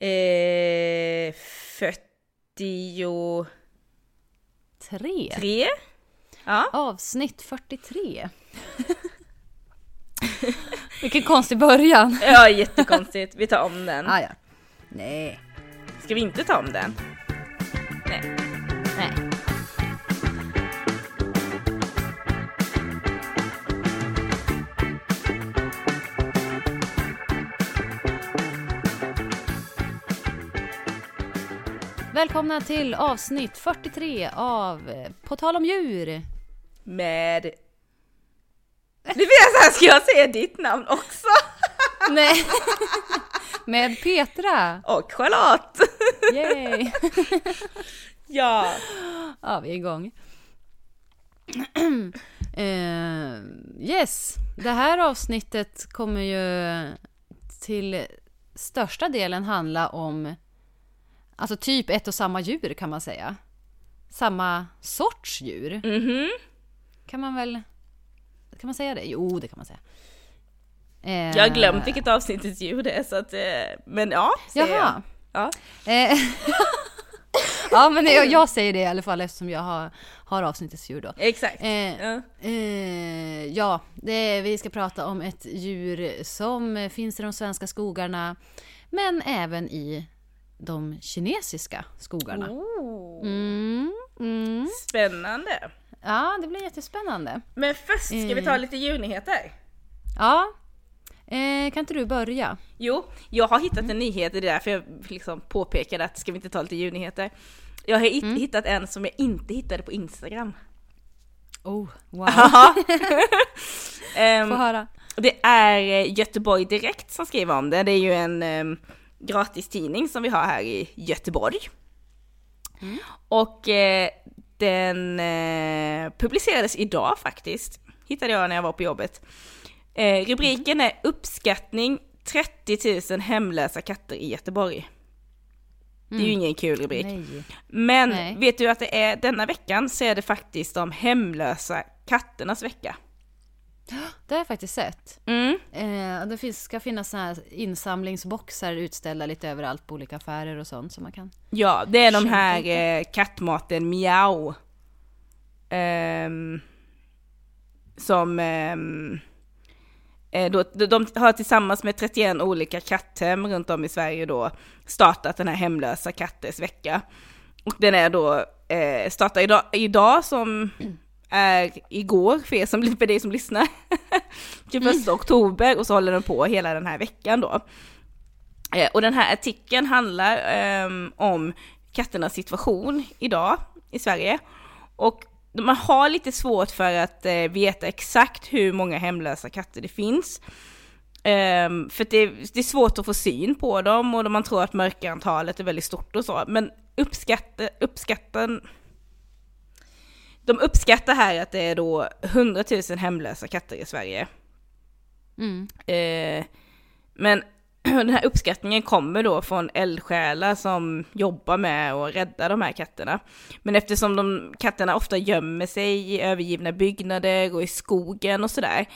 Eh, 43? Tre. Ja. Avsnitt 43. Vilken konstig början. ja, jättekonstigt. Vi tar om den. Ah, ja. Nej. Ska vi inte ta om den? Nej. Välkomna till avsnitt 43 av eh, På tal om djur. Med... Nu blir jag såhär, ska jag säga ditt namn också? Nej. Med Petra. Och Charlotte! Yay. ja. Ja, vi är igång. Eh, yes, det här avsnittet kommer ju till största delen handla om alltså typ ett och samma djur kan man säga. Samma sorts djur. Mhm. Kan man väl... Kan man säga det? Jo, det kan man säga. Eh, Jag har glömt vilket avsnittets djur det är så att, eh, men ja, säger Jaha. jag. Ja. Eh, ja, men jag, jag säger det i alla fall eftersom jag har, har avsnittets djur då. Exakt. Eh, Ja. Eh, ja, det, vi ska prata om ett djur som finns i de svenska skogarna, men även i de kinesiska skogarna. Oh. Mm, mm. Spännande. Ja, det blir jättespännande. Men först ska vi ta Eh. lite djurnyheter. Ja, eh, kan inte du börja? Jo, jag har hittat en nyhet, det är därför jag liksom påpekade att ska vi inte ta lite djurnyheter. Jag har Mm. hittat en som jag inte hittade på Instagram. Oh, wow. Ehm, Få höra. det är eh, Göteborg Direkt som skriver om det. Det är ju en um, gratistidning som vi har här i Göteborg. Och eh, den eh, publicerades idag faktiskt, hittade jag när jag var på jobbet. Eh, rubriken är Uppskattning 30 000 hemlösa katter i Göteborg. Det är ju ingen kul rubrik. Nej. Men Nej. vet du att det är denna veckan så är det faktiskt de hemlösa katternas vecka. Det har jag faktiskt sett. Mm. Eh, det finns, ska finnas såna här insamlingsboxar utställda lite överallt på olika affärer och sånt som man kan... Ja, det är de här eh, kattmaten Miau. Ehm, som ehm, eh, då, de- de har tillsammans med 31 olika katthem runt om i Sverige då startat den här hemlösa katters vecka. Och den är då, eh, startar idag, idag som är igår för er som, för dig som lyssnar. Typ 21 oktober och så håller den på hela den här veckan då. Eh, och den här artikeln handlar ehm, om katternas situation idag i Sverige. Och man har lite svårt för att eh, veta exakt hur många hemlösa katter det finns. Um, för det, det är svårt att få syn på dem och man tror att mörkerantalet är väldigt stort och så. Men uppskatta, uppskatten, de uppskattar här att det är då 100 000 hemlösa katter i Sverige. Mm. Eh, men den här uppskattningen kommer då från eldsjälar som jobbar med att rädda de här katterna. Men eftersom de katterna ofta gömmer sig i övergivna byggnader och i skogen och sådär,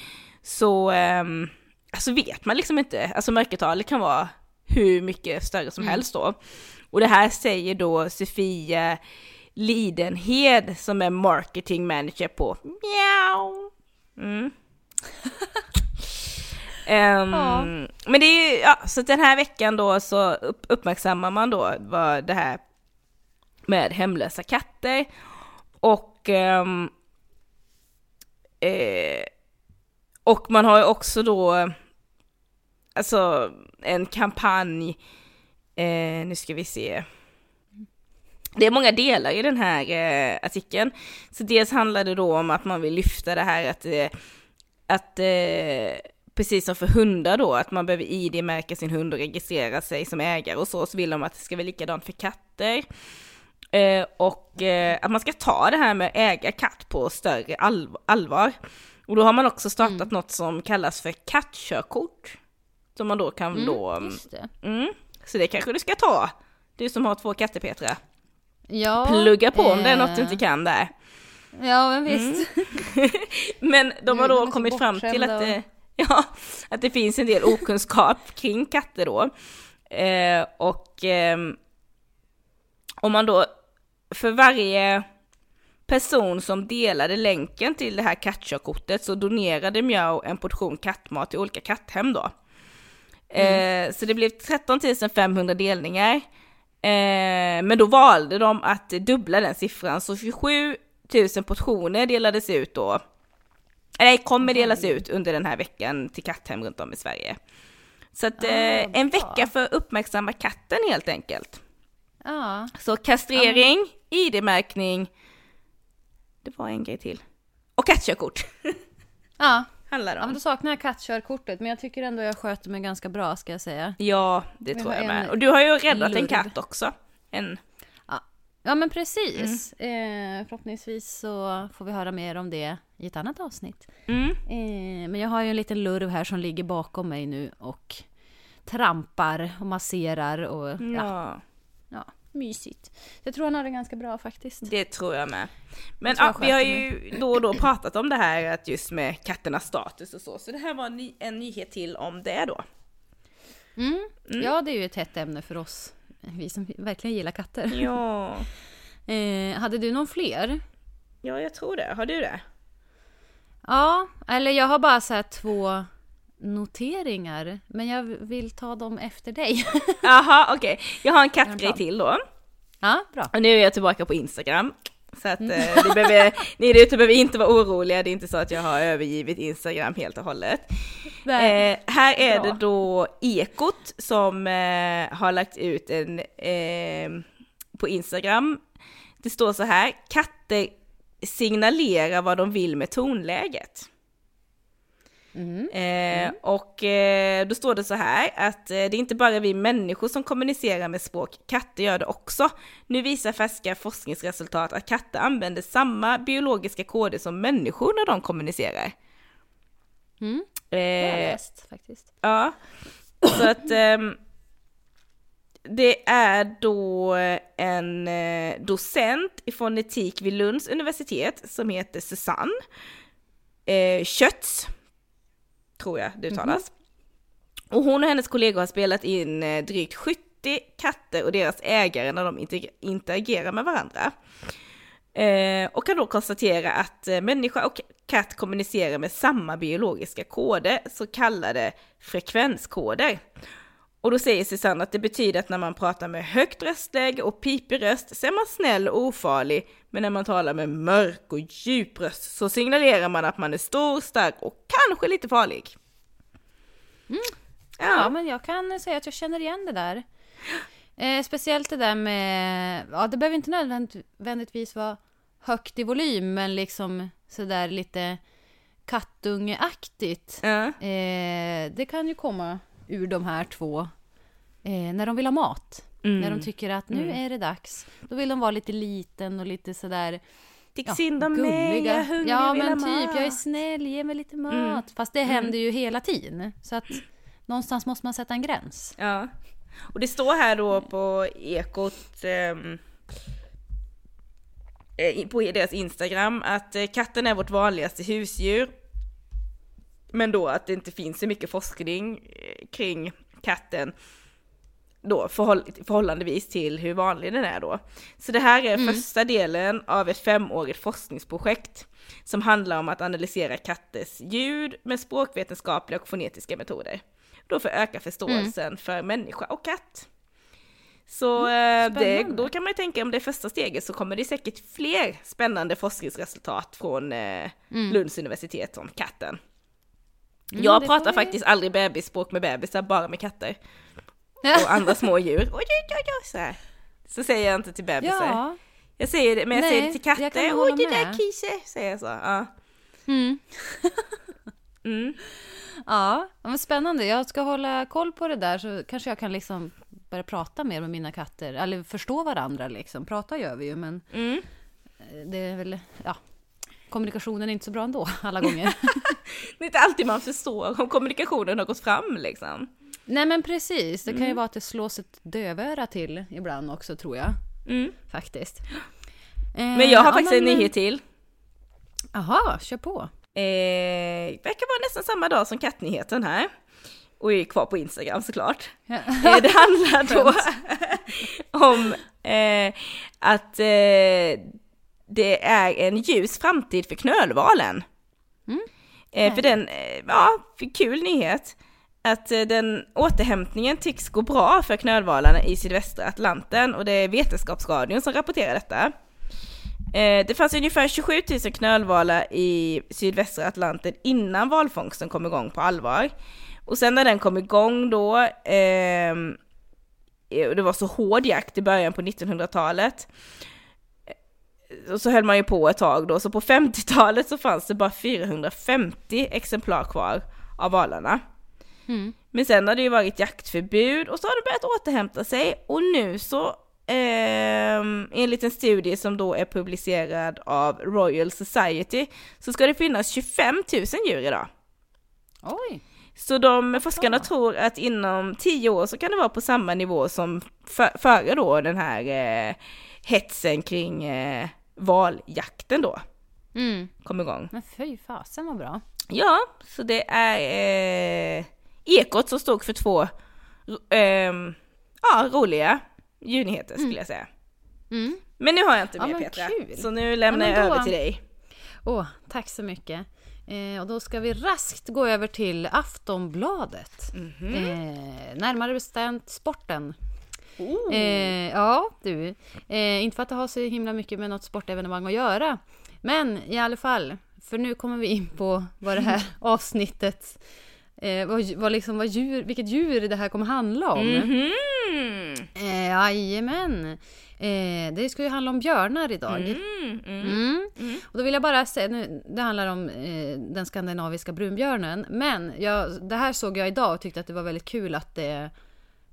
så ehm, alltså vet man liksom inte. Alltså mörkertalet kan vara hur mycket större som helst då. Och det här säger då Sofia Lidenhed som är marketing manager på Miau. Mm. Ehm, Ja. Men det är ju, ja, så den här veckan då så upp, uppmärksammar man då vad det här med hemlösa katter och ehm, eh, och man har ju också då alltså en kampanj, eh, nu ska vi se, det är många delar i den här eh, artikeln. Så dels handlar det då om att man vill lyfta det här att, eh, att eh, precis som för hundar då, att man behöver ID-märka sin hund och registrera sig som ägare och så, så vill de att det ska vara likadant för katter. Eh, och eh, att man ska ta det här med att äga katt på större allv- allvar. Och då har man också startat något som kallas för kattkörkort. Som man då kan då... Mm, det. Mm, så det kanske du ska ta. Du som har två katter Petra. Ja, Plugga på om det är något du eh, inte kan där. Ja, men visst. Men de har då kommit fram till att det, ja, att det finns en del okunskap kring katter då. Eh, och och eh, om man då för varje person som delade länken till det här kattkörkortet så donerade Mjau en portion kattmat till olika katthem då. Mm. Eh, så det blev 13 500 delningar. Eh, men då valde de att dubbla den siffran, så 27 000 portioner delades ut då. Nej, kommer delas ut under den här veckan till katthem runt om i Sverige. Så att ah, eh, en vecka för uppmärksamma katten helt enkelt. Ja. Så kastrering, ja. ID-märkning, det var en grej till. Och kattkörkort. Ja. Handlar om. Ja, men då saknar jag kattkörkortet, men jag tycker ändå jag sköter mig ganska bra ska jag säga. Ja, det tror jag med. Och du har ju räddat en katt också. En... Ja. ja, men precis. Mm. Eh, förhoppningsvis så får vi höra mer om det i ett annat avsnitt. Mm. Eh, men jag har ju en liten lurv här som ligger bakom mig nu och trampar och masserar och ja. ja. ja mysigt. Jag tror han har det ganska bra faktiskt. Det tror jag med. Men jag ja, vi har ju då och då pratat om det här att just med katternas status och så, så det här var en, ny, en nyhet till om det då. Mm. Mm. Ja, det är ju ett hett ämne för oss, vi som verkligen gillar katter. Ja. eh, hade du någon fler? Ja, jag tror det. Har du det? Ja, eller jag har bara så två noteringar, men jag vill ta dem efter dig. Jaha, okej. Okay. Jag har en kattgrej till då. Ja, bra. Och nu är jag tillbaka på Instagram. Så att mm. eh, ni, behöver, ni där ute behöver inte vara oroliga, det är inte så att jag har övergivit Instagram helt och hållet. Eh, här är bra. det då Ekot som eh, har lagt ut en eh, på Instagram. Det står så här, katter signalerar vad de vill med tonläget. Mm. Eh, och eh, då står det så här att eh, det är inte bara vi människor som kommunicerar med språk, katter gör det också. Nu visar färska forskningsresultat att katter använder samma biologiska koder som människor när de kommunicerar. Mm. Det har jag eh, läst faktiskt. Ja, så att ehm, det är då en eh, docent i fonetik vid Lunds universitet som heter Susanne eh, Kötz tror jag det uttalas. Mm. Och hon och hennes kollegor har spelat in eh, drygt 70 katter och deras ägare när de interagerar med varandra. Eh, och kan då konstatera att eh, människa och katt kommunicerar med samma biologiska koder, så kallade frekvenskoder. Och då säger Susanne att det betyder att när man pratar med högt röstläge och pipig röst så är man snäll och ofarlig, men när man talar med mörk och djup röst så signalerar man att man är stor, stark och kanske lite farlig. Mm. Ja. ja. men jag kan säga att jag känner igen det där. Eh, speciellt det där med, ja det behöver inte nödvändigtvis vara högt i volym, men liksom sådär lite kattungeaktigt. Ja. Eh, det kan ju komma ur de här två eh, när de vill ha mat. Mm. När de tycker att nu mm. är det dags. Då vill de vara lite liten och lite sådär Tyck ja, synd om mig, jag är hungrig, Ja men typ, mat. jag är snäll, ge mig lite mat. Mm. Fast det mm. händer ju hela tiden. Så att någonstans måste man sätta en gräns. Ja. Och det står här då på Ekot eh, på deras Instagram att eh, katten är vårt vanligaste husdjur men då att det inte finns så mycket forskning eh, kring katten då förhåll förhållandevis till hur vanlig den är då. Så det här är mm. första delen av ett femårigt forskningsprojekt som handlar om att analysera katters ljud med språkvetenskapliga och fonetiska metoder. Då för att öka förståelsen mm. för människa och katt. Så mm, eh, det, då kan man ju tänka om det är första steget så kommer det säkert fler spännande forskningsresultat från eh, mm. Lunds universitet om katten. Mm, jag pratar faktiskt aldrig bebisspråk med bebisar, bara med katter. Och andra små djur. Oj, oj, oj, oj, så, här. så säger jag inte till bebisar. Ja. Jag säger det, men jag Nej, säger det till katter. Oj, det där kisse, säger jag så. Ja. Mm. mm. Ja, men spännande. Jag ska hålla koll på det där så kanske jag kan liksom börja prata mer med mina katter. Eller förstå varandra liksom. Prata gör vi ju men mm. det är väl, ja, kommunikationen är inte så bra ändå alla gånger. det är inte alltid man förstår om kommunikationen har gått fram liksom. Nej men precis, det kan mm. ju vara att det slås ett dövöra till ibland också tror jag. Mm. Faktiskt. men jag har eh, faktiskt ja, men... en nyhet till. Jaha, kör på. Eh, verkar vara nästan samma dag som kattnyheten här. Och är kvar på Instagram såklart. Ja. Eh, det handlar då om eh, att eh, det är en ljus framtid för knölvalen. Mm. Eh, för den, eh, ja, för kul nyhet. Att eh, den återhämtningen tycks gå bra för knölvalarna i sydvästra Atlanten och det är Vetenskapsradion som rapporterar detta. Eh, det fanns ungefär 27 000 knölvalar i sydvästra Atlanten innan valfångsten kom igång på allvar. Och sen när den kom igång då, ehm, eh, och det var så hård jakt i början på 1900-talet, och eh, så höll man ju på ett tag då, så på 50-talet så fanns det bara 450 exemplar kvar av valarna. Mm. Men sen har det ju varit jaktförbud och så har det börjat återhämta sig och nu så eh, enligt en studie som då är publicerad av Royal Society så ska det finnas 25 000 djur idag. Oj! Så de forskarna tror att inom 10 år så kan det vara på samma nivå som för, före då den här eh, hetsen kring eh, valjakten då Mm. kom igång. Men fy fasen vad bra. Ja, så det är eh, Ekot som stod för två eh, ja, roliga djurnyheter skulle jag säga. Mm. Men nu har jag inte Ja, mer men Petra, kul. så nu lämnar Ja, men jag då- över till dig. Åh, tack så mycket. Eh, och då ska vi raskt gå över till Aftonbladet. Mhm. Eh, närmare bestämt sporten. Oh. Eh, ja, du. Eh, inte för att det har så himla mycket med något sportevenemang att göra. Men i alla fall, för nu kommer vi in på vad det här avsnittet, eh, vad, vad liksom, vad djur, vilket djur det här kommer handla om. Mhm. Eh, jajamän. Eh, det ska ju handla om björnar idag. Mm, mm. Mm. Mm. Och då vill jag bara säga, nu, det handlar om eh, den skandinaviska brunbjörnen. Men jag, det här såg jag idag och tyckte att det var väldigt kul att det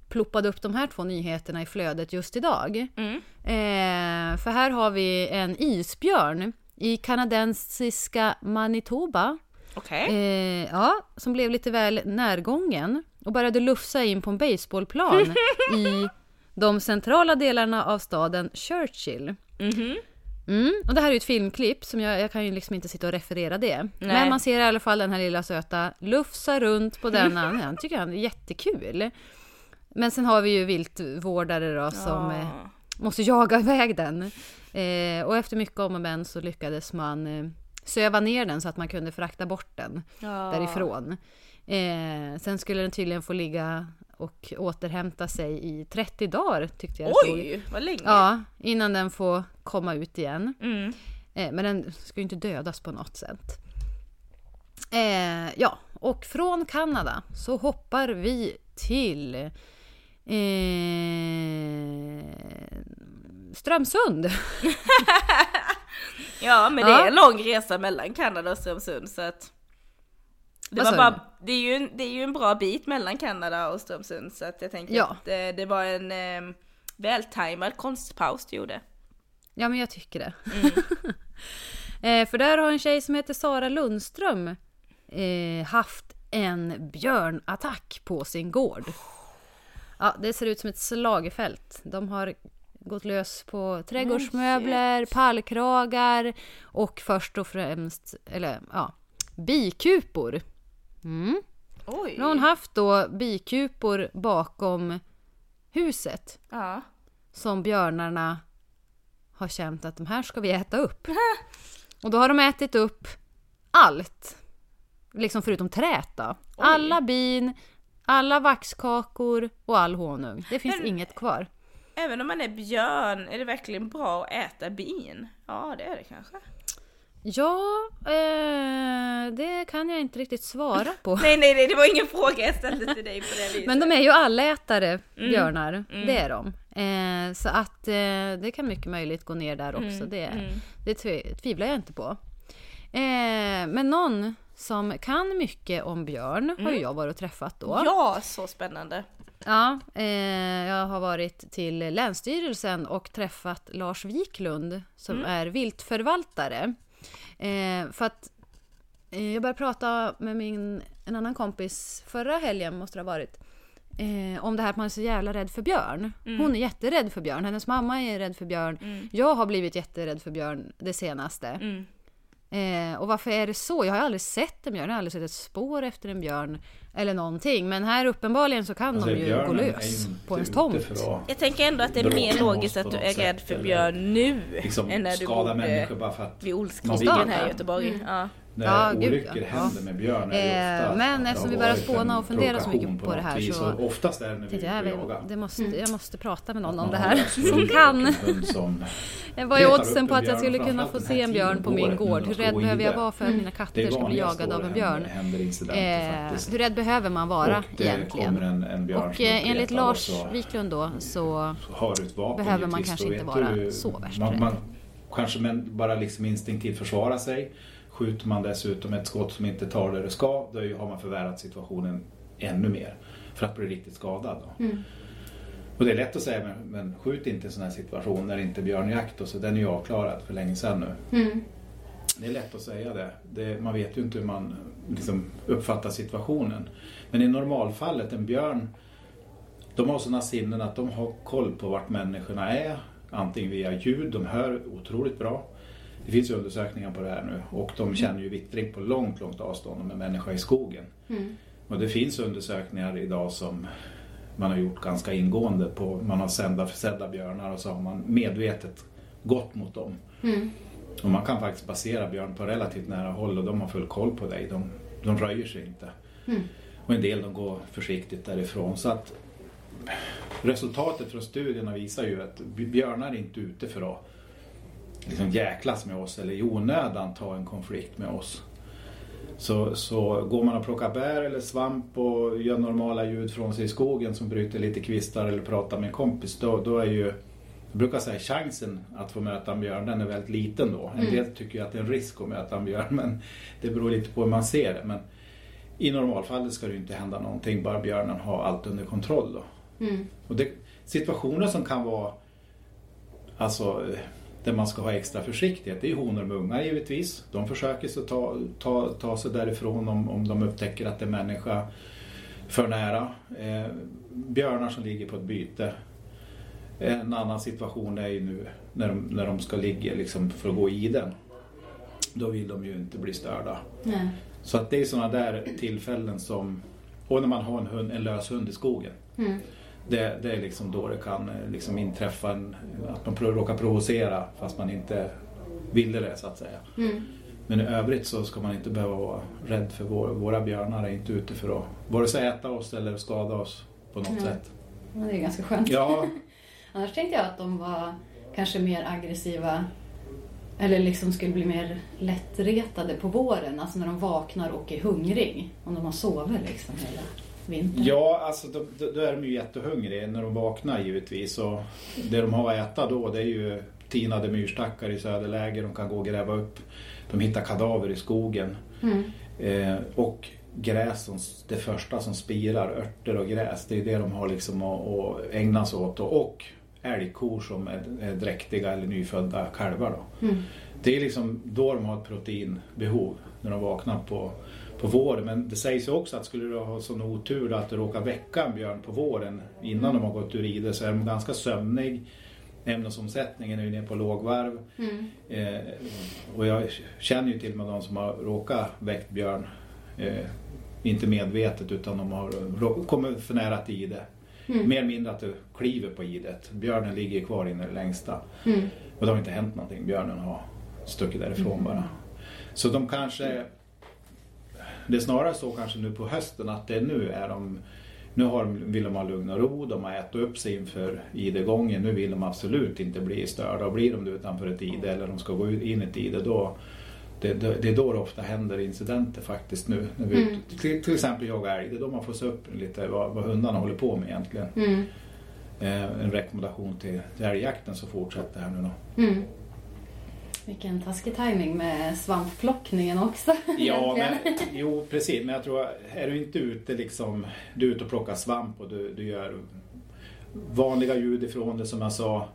ploppade upp de här två nyheterna i flödet just idag. Mm. Eh, för här har vi en isbjörn i kanadensiska Manitoba. Okej. Eh, ja, som blev lite väl närgången och började lufsa in på en baseballplan i de centrala delarna av staden Churchill. Mhm. Mm, och det här är ett filmklipp, som jag, jag kan ju liksom inte sitta och referera det. Men man ser i alla fall den här lilla söta lufsa runt på denna. Han tycker han är jättekul. Men sen har vi ju viltvårdare då som eh, Ja. måste jaga iväg den. Eh, och efter mycket om och men så lyckades man eh, söva ner den så att man kunde frakta bort den Ja. därifrån. Eh, sen skulle den tydligen få ligga och återhämta sig i 30 dagar tyckte jag stod. Oj, vad länge. Ja, innan den får komma ut igen. Mm. Eh, men den ska ju inte dödas på något sätt. Eh, ja, och från Kanada så hoppar vi till eh, Strömsund. Ja, men det är en lång resa mellan Kanada och Strömsund så att det, var bara, det, är ju en, det är ju en bra bit mellan Kanada och Strömsund så att jag tänker Ja. att det, det var en eh, vältajmad konstpaus du gjorde. Ja, men jag tycker det. eh, för där har en tjej som heter Sara Lundström eh, haft en björnattack på sin gård. Ja, det ser ut som ett slagfält. De har gått lös på trädgårdsmöbler, pallkragar och först och främst, eller ja, bikupor. Mm. Oj! Nu har hon haft då bikupor bakom huset Ja. som björnarna har känt att de här ska vi äta upp. Och då har de ätit upp allt. Liksom förutom trät då. Alla bin, alla vaxkakor och all honung. Det finns Men- inget kvar. Även om man är björn, är det verkligen bra att äta bin? Ja, det är det kanske. Ja, eh, det kan jag inte riktigt svara på. Nej, nej, nej, det var ingen fråga jag ställde till dig på det viset. Men de är ju allätare, Mm. björnar. Det är de. Eh, så att eh, det kan mycket möjligt gå ner där också. Mm, Det, mm. det tv- tvivlar jag inte på. Eh, men någon som kan mycket om björn har ju jag varit och träffat då. Mm. Ja, så spännande. Ja, eh, jag har varit till Länsstyrelsen och träffat Lars Wiklund som Mm. är viltförvaltare. Eh, för att eh, jag började prata med min, en annan kompis förra helgen, måste det ha varit, eh, om det här att man är så jävla rädd för björn. Hon är jätterädd för björn, hennes mamma är rädd för björn. Mm. Jag har blivit jätterädd för björn det senaste. Eh, och varför är det så? Jag har aldrig sett en björn, jag har aldrig sett ett spår efter en björn eller någonting. Men här uppenbarligen så kan Alltså, de ju gå lös på ens tomt. Jag tänker ändå att det är mer logiskt att du är rädd för björn nu liksom än när du bodde vid vill. här i Göteborg. Mm. Ja. När Ja, gud, olyckor ja. händer med björn Eh, men eftersom vi börjar spåna och fundera så mycket på det här vis. så oftast är det när vi är jagar. det måste, jag måste prata med någon Man om det här som kan. som Vad är oddsen på att jag skulle kunna få se en björn på på min gård? Hur rädd behöver jag vara för att mina katter ska bli jagade av en björn? Eh, hur rädd behöver man vara det egentligen? Och eh, enligt Lars Wiklund då så behöver man kanske inte vara så värst rädd. Kanske men bara liksom instinktivt försvara sig. Skjuter man dessutom ett skott som inte tar där det ska, då har man förvärrat situationen ännu mer. För att bli riktigt skadad. Då. Mm. Och det är lätt att säga, men, men skjut inte i en sån här situation när det inte är björnjakt och så. Den är ju avklarad för länge sedan nu. Mm. Det är lätt att säga det. det man vet ju inte hur man liksom uppfattar situationen. Men i normalfallet, en björn, de har sådana sinnen att de har koll på vart människorna är. Antingen via ljud, de hör otroligt bra. Det finns ju undersökningar på det här nu och de känner ju vittring på långt, långt avstånd om en människa i skogen. Mm. Och det finns undersökningar idag som man har gjort ganska ingående på, man har sända försedda björnar och så har man medvetet gått mot dem. Mm. Och man kan faktiskt basera björn på relativt nära håll och de har full koll på dig. De, de röjer sig inte. Mm. Och en del de går försiktigt därifrån. Så att resultatet från studierna visar ju att björnar är inte ute för att liksom jäklas med oss eller i onödan ta en konflikt med oss. Så, så går man och plockar bär eller svamp och gör normala ljud från sig i skogen som bryter lite kvistar eller pratar med en kompis då, då är ju jag brukar säga chansen att få möta en björn den är väldigt liten då. En Mm. del tycker ju att det är en risk att möta en björn men det beror lite på hur man ser det. Men i normalfallet ska det ju inte hända någonting bara björnen har allt under kontroll då. Mm. Och det, situationer som kan vara alltså, där man ska ha extra försiktighet, det är honor med ungar givetvis. De försöker så ta, ta, ta sig därifrån om, om de upptäcker att det är människa för nära. Eh, björnar som ligger på ett byte. En annan situation är ju nu när de, när de ska ligga liksom för att gå i den. Då vill de ju inte bli störda. Nej. Så att det är sådana där tillfällen som, och när man har en, hund, en lös hund i skogen. Mm. Det, det är liksom då det kan eh, liksom inträffa en, att man råkar provocera fast man inte ville det så att säga. Mm. Men i övrigt så ska man inte behöva vara rädd för vår, våra björnar är inte ute för att vare sig äta oss eller skada oss på något Mm. sätt. Ja, Det är ganska skönt. Ja, Annars tänkte jag att de var kanske mer aggressiva eller liksom skulle bli mer lättretade på våren, alltså när de vaknar och är hungrig. Om de har sovit liksom hela vintern. ja alltså då, då då är de ju jättehungriga när de vaknar givetvis. Och det de har att äta då det är ju tinade myrstackar i söderläge de kan gå och gräva upp. De hittar kadaver i skogen. Mm. Eh, och gräs, som, det första som spirar, örter och gräs, det är det de har liksom att, att ägna sig åt. Och, och älgkor som är, är dräktiga eller nyfödda kalvar. Då. Mm. Det är liksom då de har ett proteinbehov när de vaknar på, på våren. Men det sägs ju också att skulle du ha sån otur att du råkar väcka en björn på våren innan de har gått ur ide så är de ganska sömnig. Ämnesomsättningen är ju ner på lågvarv. Mm. Eh, och jag känner ju till med de som har råkat väckt björn. Eh, inte medvetet utan de har kommit för nära till ide. Mm. Mer eller mindre att du kliver på idet. Björnen ligger kvar in i det längsta. Mm. Och det har inte hänt någonting. Björnen har stuckit därifrån bara. Så de kanske... Det är snarare så kanske nu på hösten att det nu är de... Nu har de, vill de ha lugn och ro, de har ätit upp sig inför idegången. Nu vill de absolut inte bli störda. Och blir de det utanför ett ide eller de ska gå in i ett ide då... Det, det, det är då det ofta händer incidenter faktiskt nu. När vi, Mm. till, till exempel jaga älg. Det är då man får se upp lite vad, vad hundarna håller på med egentligen. Mm. Eh, en rekommendation till, till älgjakten som fortsätter här nu då. Mm. Vilken taskig timing med svampplockningen också. Ja, men, jo precis. Men jag tror, är du inte ute liksom, du är ute och plockar svamp och du, du gör vanliga ljud ifrån det som jag sa.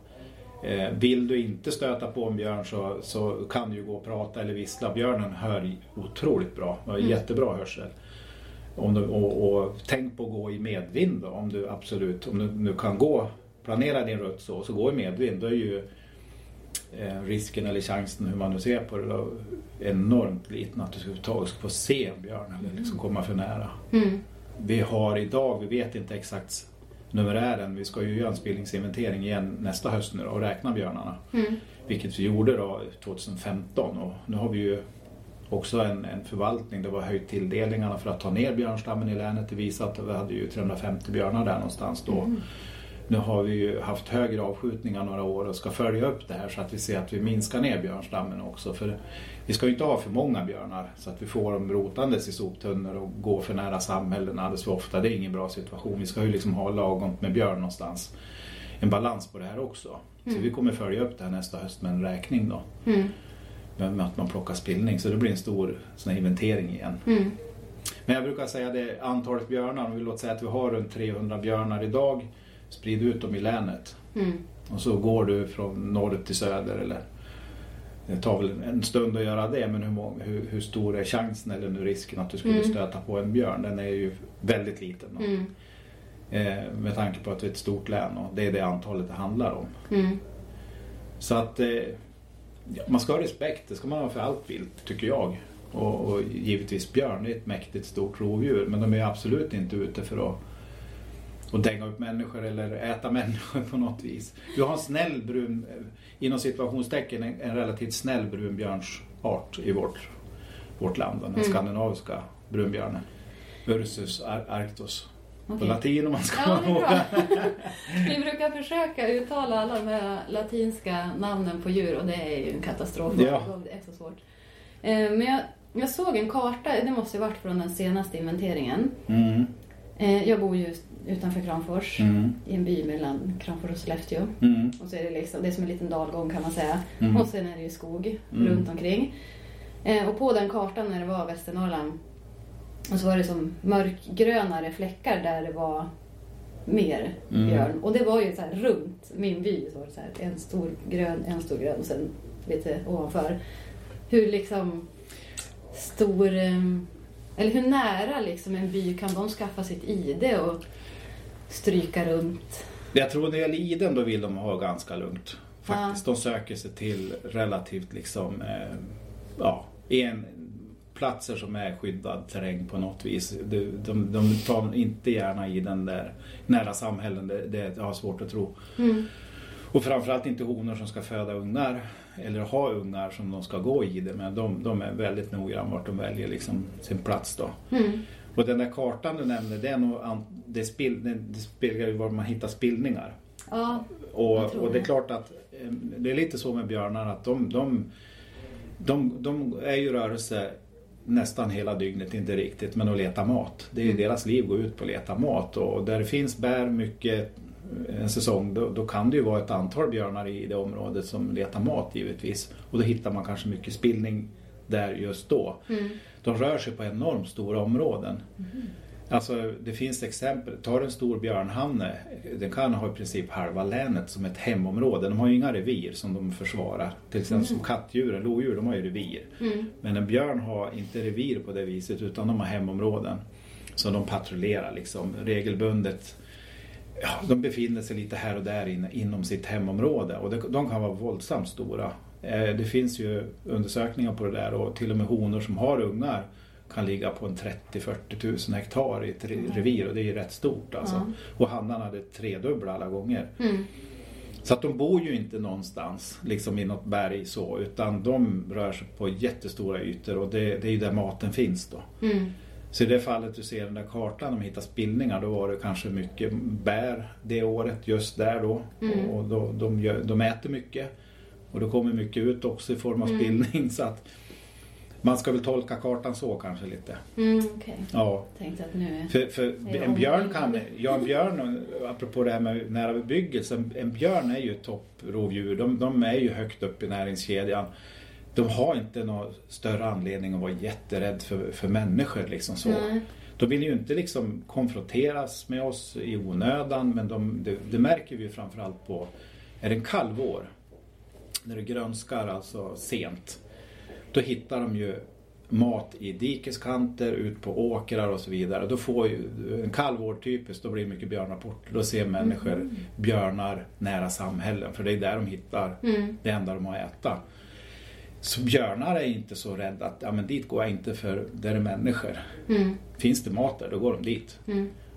Eh, vill du inte stöta på en björn så, så kan du ju gå och prata eller vissla. Björnen hör otroligt bra, har Mm. jättebra hörsel. Om du, och, och tänk på att gå i medvind då, om du absolut, om du nu kan gå, planera din rutt så, så gå i medvind. Då är ju eh, risken eller chansen, hur man nu ser på det, då, enormt liten att du överhuvudtaget ska få se en björn eller liksom komma för nära. Mm. Vi har idag, vi vet inte exakt numerären, vi ska ju göra en spillningsinventering igen nästa höst nu då, och räkna björnarna. Mm. Vilket vi gjorde då 2015 och nu har vi ju också en, en förvaltning där vi har höjt tilldelningarna för att ta ner björnstammen i länet. Det visar att vi hade ju 350 björnar där någonstans då. Mm. Nu har vi ju haft högre avskjutningar några år och ska följa upp det här så att vi ser att vi minskar ner björnstammen också. För vi ska ju inte ha för många björnar så att vi får dem rotandes i soptunnor och gå för nära samhällen alldeles för ofta. Det är ingen bra situation. Vi ska ju liksom ha lagom med björn någonstans. En balans på det här också. Så Mm. vi kommer följa upp det här nästa höst med en räkning då. Mm. Med att man plockar spillning. Så det blir en stor sån inventering igen. Mm. Men jag brukar säga det antalet björnar. Om vi låter säga att vi har runt 300 björnar idag. Sprid ut dem i länet. Mm. Och så går du från norr till söder eller det tar väl en stund att göra det men hur, hur, hur stor är chansen eller nu risken att du skulle Mm. stöta på en björn? Den är ju väldigt liten. då. Mm. Eh, med tanke på att det är ett stort län och det är det antalet det handlar om. Mm. Så att eh, man ska ha respekt, det ska man ha för allt vilt tycker jag. Och, och givetvis björn det är ett mäktigt stort rovdjur men de är absolut inte ute för att och dänga upp människor eller äta människor på något vis. Vi har en snäll brun, eh, inom situationstecken, en, en relativt snäll brunbjörnsart i vårt, vårt land. Den Mm. skandinaviska brunbjörnen. Ursus ar- arctos. På Okej. latin om man ska Ja, bra. Vi brukar försöka uttala alla de här latinska namnen på djur och det är ju en katastrof. Ja. Det är så svårt. Eh, Men jag, jag såg en karta, det måste ju varit från den senaste inventeringen. Mm, Eh, Jag bor ju utanför Kramfors, mm, i en by mellan Kramfors och Sollefteå. mm, Och så är det, liksom, det är som en liten dalgång kan man säga. mm. Och sen är det ju skog Mm. runt omkring. Eh, och på den kartan när det var Västernorrland och så var det som mörkgrönare fläckar där det var mer Mm. björn. Och det var ju så här runt min by. Så var det så här, en stor grön, en stor grön och sen lite ovanför. Hur liksom stor... eh, Eller hur nära liksom en by kan de skaffa sitt ID och stryka runt? Jag tror när det gäller iden då vill de ha ganska lugnt. Faktiskt. De söker sig till relativt liksom, eh, ja, en, platser som är skyddad terräng på något vis. De, de, de tar inte gärna i den där nära samhällen, det, det jag har svårt att tro. Mm. Och framförallt inte honor som ska föda ungar eller ha ungar som de ska gå i det med. De, de är väldigt noggranna vart de väljer liksom sin plats då. Mm. Och den där kartan du nämnde, det, är nog, det, speglar ju var man hittar spillningar. Ja, Och, och det är klart att eh, det är lite så med björnar att de, de, de, de är ju rörelse nästan hela dygnet, inte riktigt, men att leta mat. Det är ju Mm. deras liv går ut på att leta mat och där det finns bär mycket en säsong då, då kan det ju vara ett antal björnar i det området som letar mat givetvis. Och då hittar man kanske mycket spillning där just då. mm. De rör sig på enormt stora områden. Alltså det finns exempel, tar en stor björnhanne, den kan ha i princip halva länet som ett hemområde. De har ju inga revir som de försvarar. Till exempel som kattdjuren, lodjur, de har ju revir. Mm. Men en björn har inte revir på det viset utan de har hemområden. som de patrullerar liksom regelbundet. Ja, de befinner sig lite här och där in, inom sitt hemområde och det, de kan vara våldsamt stora. Eh, Det finns ju undersökningar på det där och till och med honor som har ungar kan ligga på en 30-40 tusen hektar i ett re- revir och det är ju rätt stort alltså. Ja. Och hannarna hade tredubbla alla gånger. Mm. Så att de bor ju inte någonstans liksom i något berg så utan de rör sig på jättestora ytor och det, det är ju där maten finns då. Mm. Så i det fallet du ser den där kartan, de hittar spillningar, då var det kanske mycket bär det året just där då. Mm. Och då, de, gör, de äter mycket. Och då kommer mycket ut också i form av Mm. spillning. Så att man ska väl tolka kartan så kanske lite. Mm, Okej, Ja. tänkte att nu... För, för en björn kan, ja en björn, apropå det här med nära bebyggelse, en björn är ju ett topprovdjur. De, de är ju högt upp i näringskedjan. De har inte någon större anledning att vara jätterädd för, för människor liksom så. Nej. De vill ju inte liksom konfronteras med oss i onödan men de, det, det märker vi framförallt på, är det en kall vår, när det grönskar alltså sent, då hittar de ju mat i dikeskanter, ut på åkrar och så vidare. Då får ju en kalvår typiskt, då blir det mycket björnrapporter. Då ser människor Mm. björnar nära samhällen för det är där de hittar Mm. det enda de har att äta. Så björnar är inte så rädda att ja, men dit går jag inte för där är människor. Mm. Finns det mat där, då går de dit.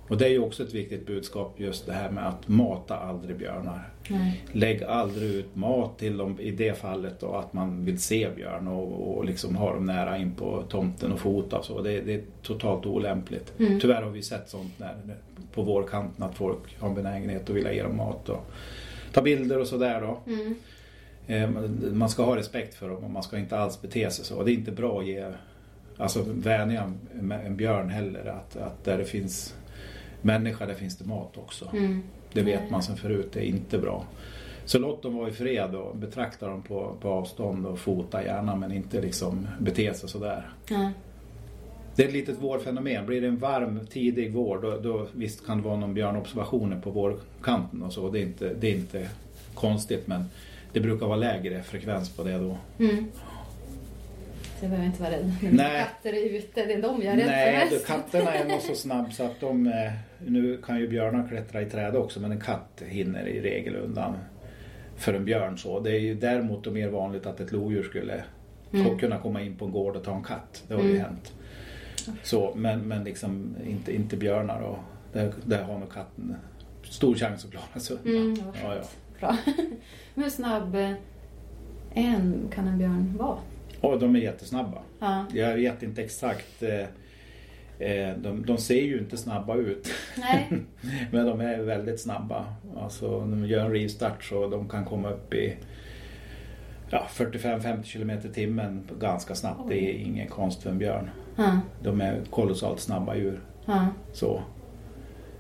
Och det är ju också ett viktigt budskap just det här med att mata aldrig björnar. Nej. Lägg aldrig ut mat till dem i det fallet då att man vill se björn och, och liksom ha dem nära in på tomten och fota och så. Det, det är totalt olämpligt. Mm. Tyvärr har vi sett sånt när, på vårkanten att folk har en benägenhet att vilja ge dem mat och ta bilder och sådär då. Mm. Eh, man- ska ha respekt för dem och man ska inte alls bete sig så. Det är inte bra att ge alltså, vänja en björn heller. Att, att där det finns människa, där finns det mat också. Mm. Det vet man sen förut, det är inte bra. Så låt dem vara i fred och betrakta dem på, på avstånd och fota gärna men inte liksom bete sig sådär. Nej. Det är ett litet vårfenomen. Blir det en varm tidig vår då, då visst kan det vara någon björnobservationer på vårkanten och så. Det är inte, det är inte konstigt men det brukar vara lägre frekvens på det då. Mm. Så jag behöver inte vara rädd. När Nej. katter är ute, det är de jag är rädd Nej, för mest. katterna är nog så snabb så att de... eh, Nu kan ju björnar klättra i träd också men en katt hinner i regel undan för en björn så. Det är ju däremot då mer vanligt att ett lodjur skulle Mm. kunna komma in på en gård och ta en katt. Det har ju Mm. hänt. Så, men, men liksom inte, inte björnar och där, där har nog katten stor chans att klara sig undan. Mm, vad ja, ja. Bra. Hur snabb eh, en kan en björn vara? Och de är jättesnabba. Ja. Jag vet inte exakt. Eh, De, de ser ju inte snabba ut. Men de är väldigt snabba. Alltså när de gör en rivstart så de kan komma upp i ja, 45-50 km i timmen ganska snabbt. Det är ingen konst för en björn. Ja. De är kolossalt snabba djur. Ja. Så,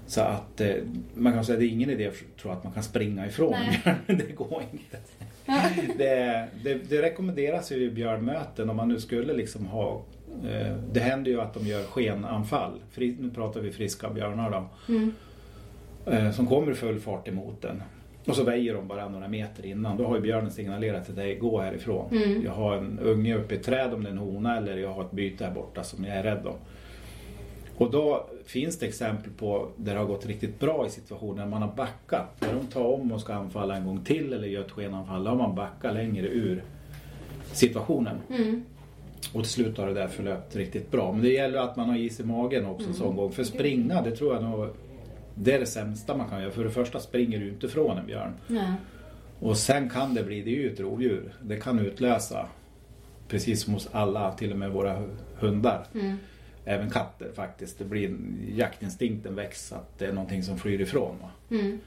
så att eh, man kan säga att det är ingen idé att tro att man kan springa ifrån. Det går inte. Det, det, det rekommenderas ju i björnmöten om man nu skulle liksom ha Det händer ju att de gör skenanfall. Nu pratar vi friska björnar då. Mm. eh, som kommer i full fart emot den. Och så väjer de bara några meter innan. Då har ju björnen signalerat till dig, gå härifrån. Mm. Jag har en unge uppe i ett träd om det är en hona eller jag har ett byte här borta som jag är rädd om. Och då finns det exempel på där det har gått riktigt bra i situationer när man har backat. När de tar om och ska anfalla en gång till eller gör ett skenanfall, då har man backat längre ur situationen. Mm. Och till slut har det där förlöpt riktigt bra. Men det gäller att man har is i magen också en sån gång. För springa, det tror jag nog det är det sämsta man kan göra. För det första springer du inte från en björn. Ja. Och sen kan det bli, det är ju ett rovdjur. Det kan utlösa, precis som hos alla, till och med våra hundar. Mm. Även katter faktiskt. Det blir, jaktinstinkten väcks att det är någonting som flyr ifrån. Mm.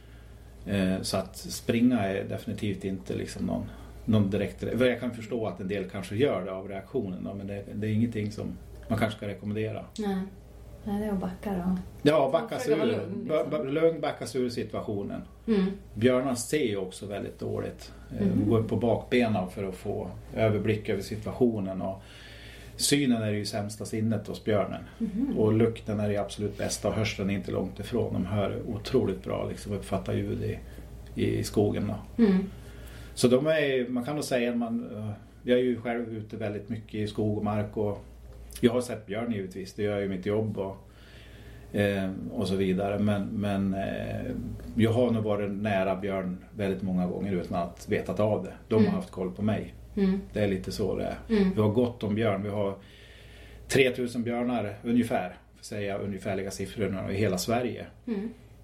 Eh, så att springa är definitivt inte liksom någon, någon direkt... Jag kan förstå att en del kanske gör det av reaktionen. Men det, det är ingenting som man kanske ska rekommendera. Nej. Nej, det är att backa då. Ja, backa sig ur. lugn, liksom. Lugn, backa sig ur situationen. Mm. Björnar ser ju också väldigt dåligt. De går på bakbenen för att få överblick över situationen. Och synen är ju sämsta sinnet hos björnen. Mhm. Och lukten är det absolut bästa och hörseln är inte långt ifrån. De hör otroligt bra liksom, uppfattar ljud i, i skogen. Då. Mm. Så de är, man kan nog säga att man, eh, jag är ju själv ute väldigt mycket i skog och mark och jag har sett björn givetvis, det gör i mitt jobb och, eh, och så vidare. Men, men eh, jag har nog varit nära björn väldigt många gånger utan att vetat av det. De Mm. har haft koll på mig. Mm. Det är lite så det är. Mm. Vi har gott om björn. Vi har 3000 björnar ungefär, för att säga ungefärliga siffror i hela Sverige.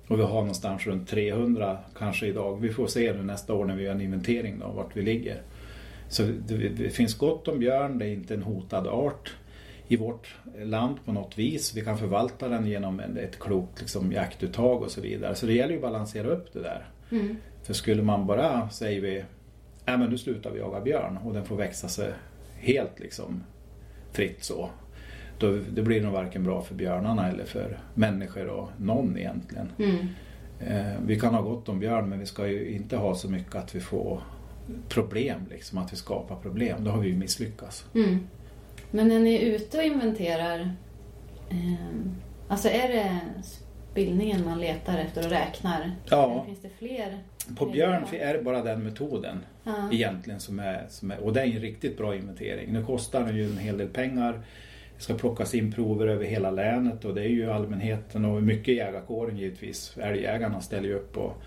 Och vi har någonstans runt 300 kanske idag. Vi får se nu nästa år när vi gör en inventering då, vart vi ligger. Så det, det finns gott om björn, det är inte en hotad art i vårt land på något vis. Vi kan förvalta den genom en, ett klokt liksom, jaktuttag och så vidare. Så det gäller ju att balansera upp det där. Mm. För skulle man bara, säger vi, nej men nu slutar vi jaga björn och den får växa sig helt liksom fritt så. Då, det blir nog varken bra för björnarna eller för människor och någon egentligen. Mm. Eh, vi kan ha gott om björn men vi ska ju inte ha så mycket att vi får problem, liksom, att vi skapar problem. Då har vi ju misslyckats. Mm. Men när ni är ute och inventerar, eh, alltså är det spillningen man letar efter och räknar? Ja. Eller finns det fler? På björn är det bara den metoden Ja. egentligen som är, som är, och det är en riktigt bra inventering. Nu kostar den ju en hel del pengar. Det ska plockas in prover över hela länet och det är ju allmänheten och mycket jägarkåren givetvis. Älgjägarna ställer ju upp och,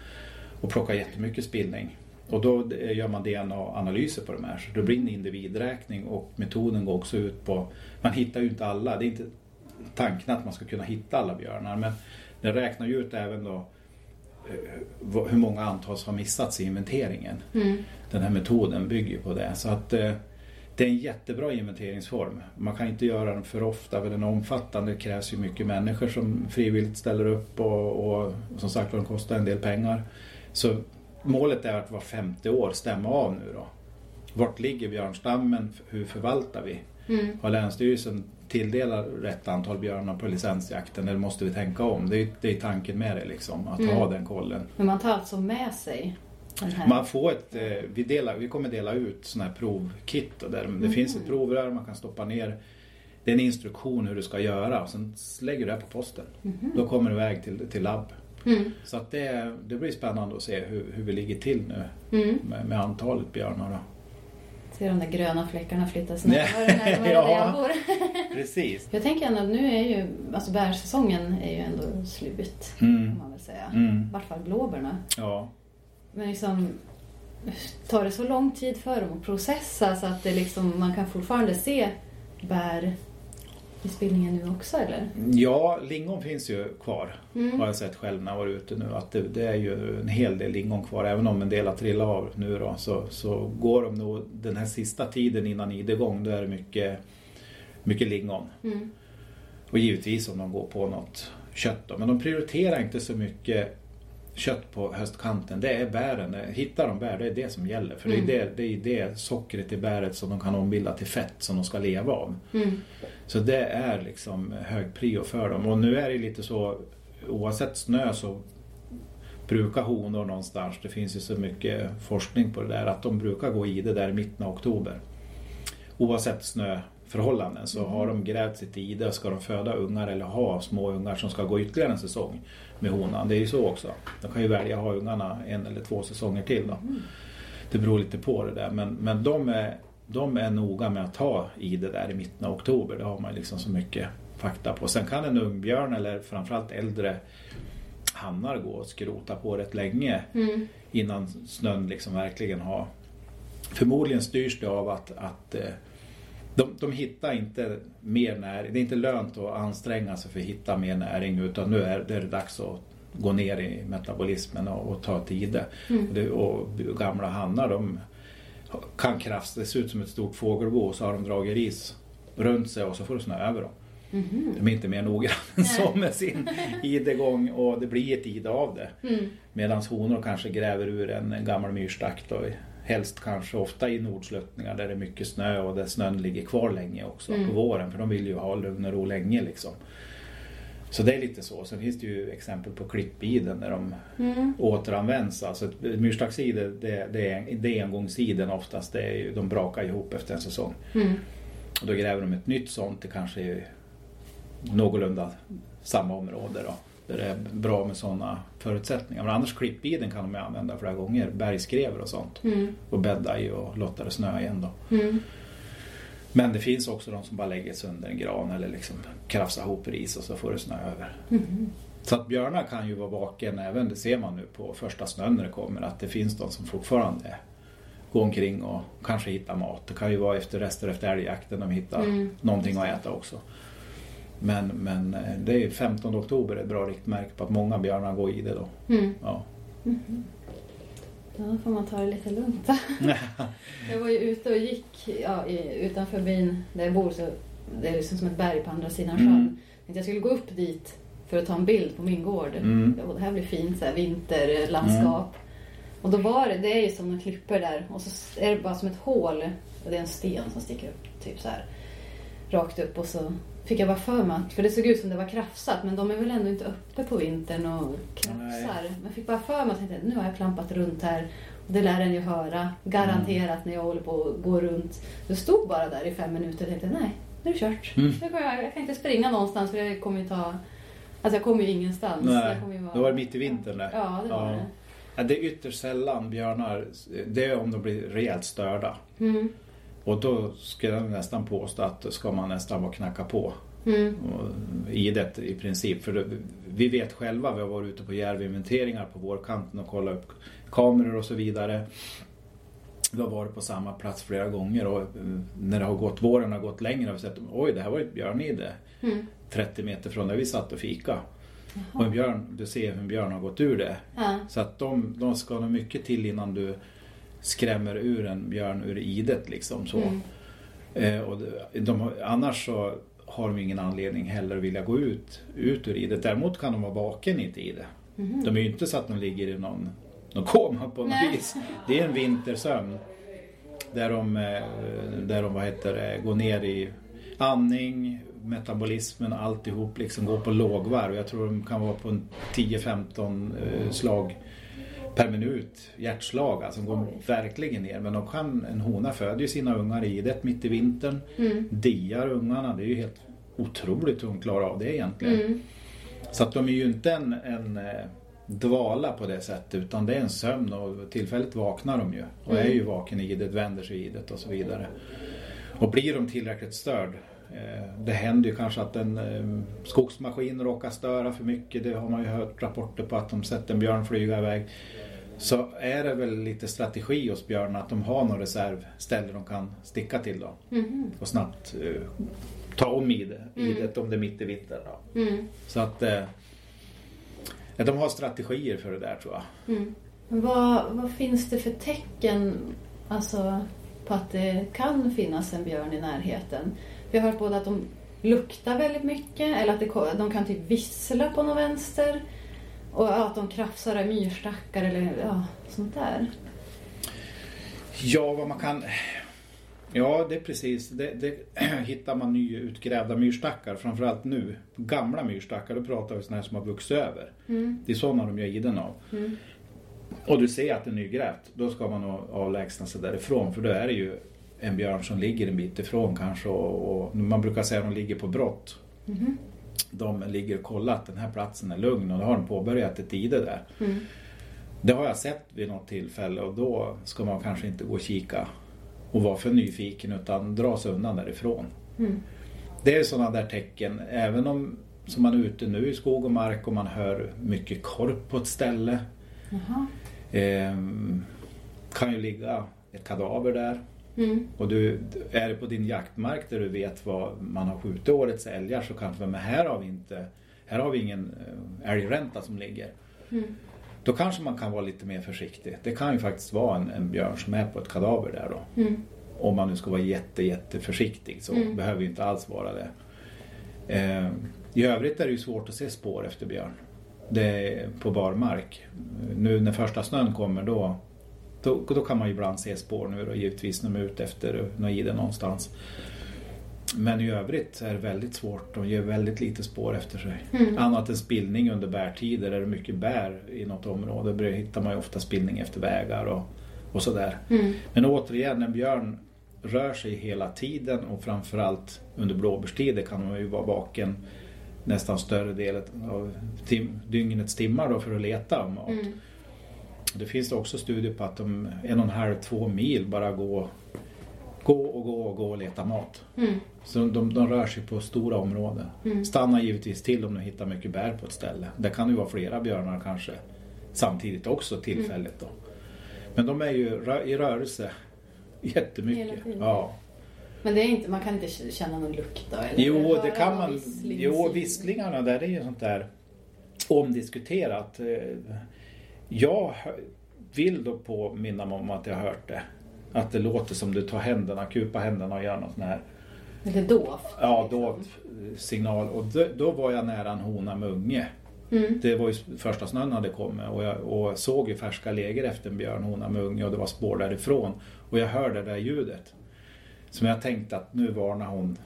och plockar jättemycket spillning. Och då gör man DNA-analyser på de här. Så det blir en individräkning och metoden går också ut på, man hittar ju inte alla, det är inte tanken att man ska kunna hitta alla björnar men den räknar ju ut även då eh, hur många antal som har missats i inventeringen. Mm. Den här metoden bygger på det. Så att eh, det är en jättebra inventeringsform. Man kan inte göra den för ofta för den är omfattande. Det krävs ju mycket människor som frivilligt ställer upp och, och, som sagt den kostar en del pengar. Så målet är att var femte år stämma av nu då. Vart ligger björnstammen? Hur förvaltar vi? Mm. Har Länsstyrelsen tilldelat rätt antal björnar på licensjakten eller måste vi tänka om? Det är, det är tanken med det liksom, att Mm. ha den kollen. Men man tar alltså med sig? Man får ett, eh, vi, delar, vi kommer dela ut sådana här provkit och där det Mm. finns ett provrör man kan stoppa ner. Det är en instruktion hur du ska göra och sen lägger du det på posten. Då kommer det iväg till, till labb. Mm. Så att det, det blir spännande att se hur, hur vi ligger till nu Mm. med, med antalet björnar. Då. Se de där gröna fleckarna flyttas Nej. närmare närmare Ja. där jag bor. Precis. Jag tänker ändå att nu är ju, alltså bärsäsongen är ju ändå slut. Mm. Kan man väl säga. Mm. I vart fall blåbärna. Ja. Men liksom, tar det så lång tid för dem att processa så att det liksom, man kan fortfarande se bär i spillningen nu också eller? ja, lingon finns ju kvar. Mm. Har jag sett själv när jag varit ute nu. Att det, det är ju en hel del lingon kvar. Även om en del har trillat av nu då. Så, så går de nog den här sista tiden innan idegång. Då är det mycket, mycket lingon. Mm. Och givetvis om de går på något kött då. Men de prioriterar inte så mycket kött på höstkanten. Det är bären. Hittar de bär, det är det som gäller. För Mm. det, är det, det är det sockret i bäret som de kan ombilda till fett som de ska leva av. Mm. Så det är liksom hög prio för dem. Och nu är det lite så oavsett snö så brukar honor någonstans, det finns ju så mycket forskning på det där, att de brukar gå i det där i mitten av oktober. Oavsett snöförhållanden så har de grävt sitt ide och ska de föda ungar eller ha små ungar som ska gå ytterligare en säsong med honan. Det är ju så också. De kan ju välja att ha ungarna en eller två säsonger till. Då. Det beror lite på det där men, men de, är, de är noga med att ta i det där i mitten av oktober. Det har man liksom så mycket fakta på. Sen kan en ungbjörn eller framförallt äldre hannar gå och skrota på rätt länge Mm. innan snön liksom verkligen har... Förmodligen styrs det av att, att eh, de, de hittar inte mer näring. Det är inte lönt att anstränga sig för att hitta mer näring utan nu är det dags att gå ner i metabolismen och, och ta tid. Mm. Och, det, och gamla hannar de kan krafsa, det ser ut som ett stort fågelbo och så har de dragit ris runt sig och så får det snö över dem. Mhm. De är inte mer noggranna än så med sin idegång och det blir ett ide av det. Mm. Medan honor kanske gräver ur en gammal myrstack då, helst kanske ofta i nordsluttningar där det är mycket snö och där snön ligger kvar länge också Mm. på våren för de vill ju ha lugn och ro länge liksom. Så det är lite så. Sen finns det ju exempel på klippiden där de Mm. återanvänds. Alltså ett myrstackside det, det, är, det är engångssiden oftast. Det är ju, de brakar ihop efter en säsong. Mm. Och då gräver de ett nytt sånt. Det kanske är någorlunda samma område då. Där det är bra med sådana förutsättningar. Men annars klippiden kan de ju använda flera gånger. Bergskrever och sånt. Mm. Och bädda i och låta det snöa igen då. Mm. Men det finns också de som bara lägger sönder en gran eller liksom krafsar ihop ris och så får det snö över. Mm. Så att björnar kan ju vara vaken även, det ser man nu på första snön när det kommer, att det finns de som fortfarande går omkring och kanske hittar mat. Det kan ju vara efter rester efter älgjakten de hittar Mm. någonting att äta också. Men, men eh, det är 15 oktober är ett bra riktmärke på att många björnar går i det då. Mm. Ja. Ja, då får man ta det lite lugnt. Jag var ju ute och gick ja, utanför byn där jag bor. Så det är liksom som ett berg på andra sidan sjön. Mm. Jag skulle gå upp dit för att ta en bild på min gård. Mm. Det här blir fint, så här, vinterlandskap. Och då var det, det är ju som en klippor där och så är det bara som ett hål. Och det är en sten som sticker upp typ så här rakt upp och så fick jag bara för mig att, för det såg ut som det var krafsat men de är väl ändå inte uppe på vintern och krafsar. Men jag fick bara för mig att jag nu har jag klampat runt här och det lär den ju höra garanterat när jag håller på att gå runt. Jag stod bara där i fem minuter och tänkte nej, nu är det kört. Mm. Nu kan jag, jag kan inte springa någonstans för det kommer ju ta Alltså jag kommer ju ingenstans. Nej, jag ju vara... då var det mitt i vintern där. Ja, det var Ja. Ja, det är ytterst sällan björnar, det är om de blir rejält störda. det. Mm. Och då skulle jag nästan påstå att ska man nästan vara knacka på. Mm. I det i princip. För det, vi vet själva, vi har varit ute på järvinventeringar på vårkanten och kollat upp kameror och så vidare. Vi har varit på samma plats flera gånger och eh, när det har gått, våren har gått längre har vi sett oj det här var ett björnide. Mm. 30 meter från där vi satt och fika. Och en björn, du ser hur en björn har gått ur det. Ja. Så att de, de ska nog mycket till innan du skrämmer ur en björn ur idet liksom. Så. Mm. Eh, och de, annars så har de ingen anledning heller att vilja gå ut, ut ur idet. Däremot kan de vara vaken i ett ide. Mhm. De är ju inte så att de ligger i någon, någon koma på något Nej. vis. Det är en vintersömn. Där de, eh, där de vad heter det, går ner i andning, metabolismen, alltihop liksom går på lågvarv. Jag tror de kan vara på en 10-15 eh, slag per minut, hjärtslag. Alltså de går verkligen ner. Men de kan, en hona föder ju sina ungar i det mitt i vintern. Mm. Diar ungarna. Det är ju helt otroligt hur de klarar av det egentligen. Mm. Så att de är ju inte en, en eh, dvala på det sättet utan det är en sömn och tillfälligt vaknar de ju. Och är ju vaken i det, vänder sig i det och så vidare. Och blir de tillräckligt störd det händer ju kanske att en eh, skogsmaskin råkar störa för mycket. Det har man ju hört rapporter på att de sett en björn flyga iväg. Så är det väl lite strategi hos björnen att de har någon reservställe de kan sticka till då. Mhm. Och snabbt eh, ta om i det, i det om det är mitt i vintern. Då. Mm. Så att eh, ja, de har strategier för det där tror jag. Mm. Vad, vad finns det för tecken alltså, på att det kan finnas en björn i närheten? Vi har hört både att de luktar väldigt mycket eller att det, de kan typ vissla på något vänster. Och ja, att de krafsar i myrstackar eller ja, sånt där. Ja, vad man kan... Ja, det är precis. Det, det hittar man nyutgrävda myrstackar, framförallt nu. Gamla myrstackar, då pratar vi sådana här som har vuxit över. Mm. Det är sådana de gör iden av. Mm. Och du ser att det är nygrävt, då ska man avlägsna sig därifrån för då är det ju en björn som ligger en bit ifrån kanske och, och man brukar säga att de ligger på brott. Mhm. De ligger och kollar att den här platsen är lugn och då har de påbörjat ett ide där. Mm. Det har jag sett vid något tillfälle och då ska man kanske inte gå och kika och vara för nyfiken utan dra sig undan därifrån. Mm. Det är sådana där tecken, även om som man är ute nu i skog och mark och man hör mycket korp på ett ställe. Ehm, kan ju ligga ett kadaver där. Mm. Och du, är det på din jaktmark där du vet vad man har skjutit årets älgar så kanske, men här har vi inte, här har vi ingen eh, älgränta som ligger. Mm. Då kanske man kan vara lite mer försiktig. Det kan ju faktiskt vara en, en björn som är på ett kadaver där då. Mm. Om man nu ska vara jätte, jätte försiktig så Mm. behöver ju inte alls vara det. Eh, I övrigt är det ju svårt att se spår efter björn. Det är på barmark. Nu när första snön kommer då, då, då kan man ju ibland se spår nu då, givetvis när de är ute efter något ide någonstans. Men i övrigt är det väldigt svårt. De ger väldigt lite spår efter sig. Mm. Annat än spillning under bärtider. Är det mycket bär i något område då hittar man ju ofta spillning efter vägar och, och sådär. Mm. Men återigen, en björn rör sig hela tiden och framförallt under blåbärstider kan man ju vara vaken nästan större delen av tim- dygnets timmar då för att leta mat. Mm. Det finns det också studier på att de en och en halv, två mil bara gå, gå och gå och gå och leta mat. Mm. Så de, de rör sig på stora områden. Mm. Stannar givetvis till om de hittar mycket bär på ett ställe. Det kan ju vara flera björnar kanske samtidigt också tillfälligt då. Men de är ju rö- i rörelse jättemycket. Ja. Men det är inte, man kan inte känna någon lukt då? Eller Jo, det kan man. vissling? Jo, visslingarna där är ju sånt där omdiskuterat. Eh, Jag vill då påminna mig om att jag har hört det. Att det låter som du tar händerna, kupar händerna och gör något sån här Lite dovt? ja, liksom. då, signal. Och då, då var jag nära en hona med unge. Mm. Det var ju första snön hade kommit och jag och såg ju färska läger efter en björnhona med unge och det var spår därifrån. Och jag hörde det där ljudet. Som jag tänkte att nu varnar hon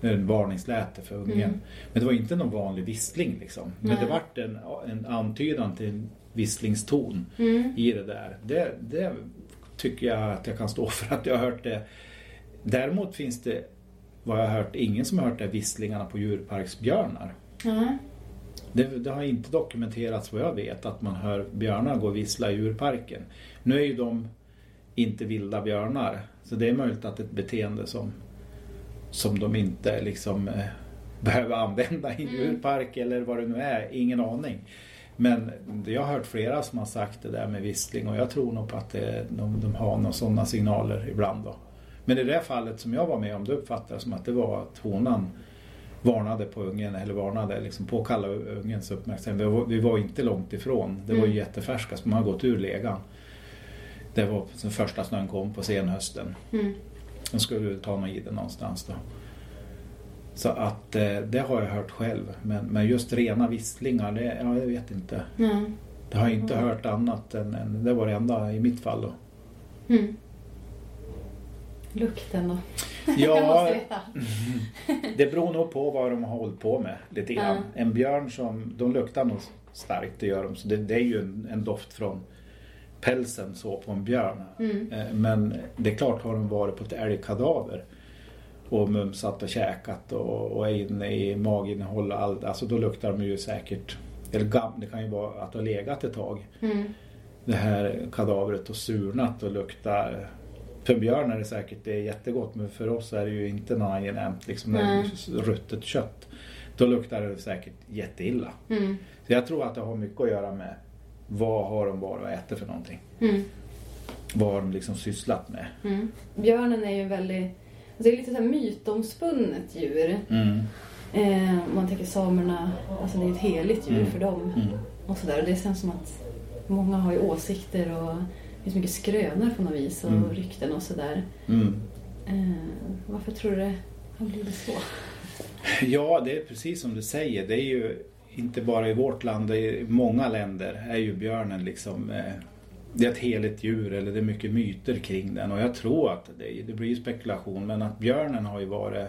en varningsläte för ungen. Mm. Men det var inte någon vanlig vissling liksom. Men Nej. det vart en, en antydan till visslingston Mm. i det där. Det, det tycker jag att jag kan stå för att jag har hört det. Däremot finns det, vad jag har hört, ingen som har hört det visslingarna på djurparksbjörnar. Ja. Det, det, har inte dokumenterats vad jag vet att man hör björnar gå och vissla i djurparken. Nu är ju de inte vilda björnar så det är möjligt att ett beteende som, som de inte liksom eh, behöver använda i mm. djurpark eller vad det nu är, ingen aning. Men jag har hört flera som har sagt det där med vissling och jag tror nog på att det, de, de har några sådana signaler ibland. Då. Men i det fallet som jag var med om, det uppfattades som att det var att honan varnade på ungen eller varnade, liksom påkallade ungens uppmärksamhet. Vi var, vi var inte långt ifrån. Det var ju mm. jättefärska, man har gått ur legan. Det var den första snön kom på senhösten. Mm. De skulle ta någon i den någonstans då. Så att eh, det har jag hört själv. Men, men just rena visslingar, det, ja, jag vet inte. Mm. Det har jag inte mm. hört annat än, än, det var det enda i mitt fall då. Mm. Lukten då? Ja, det beror nog på vad de har hållit på med lite grann. Mm. En björn som, de luktar nog starkt, det gör de. Så det, det är ju en, en, doft från pälsen så på en björn. Mm. Eh, men det är klart har de varit på ett älgkadaver och mumsat och käkat och, och är inne i maginnehåll och allt. Alltså då luktar de ju säkert, eller gam, det kan ju vara att det har legat ett tag. Mm. Det här kadavret och surnat och luktar för björn är det säkert det är jättegott men för oss är det ju inte något angenämt. Liksom mm. ruttet kött. Då luktar det säkert jätteilla. Mm. Så jag tror att det har mycket att göra med vad har de varit och ätit för någonting. Mm. Vad har de liksom sysslat med. Mm. Björnen är ju väldigt, det är lite så här mytomspunnet djur. Mm. Eh, man tänker samerna, alltså det är ett heligt djur mm. för dem. Mm. Och sådär. Det känns som att många har ju åsikter och det finns mycket skrönor på något vis och mm. rykten och sådär. Mm. Eh, varför tror du det har blivit så? Ja, det är precis som du säger. Det är ju inte bara i vårt land, i många länder är ju björnen liksom eh, det är ett heligt djur eller det är mycket myter kring den och jag tror att det, det blir spekulation men att björnen har ju varit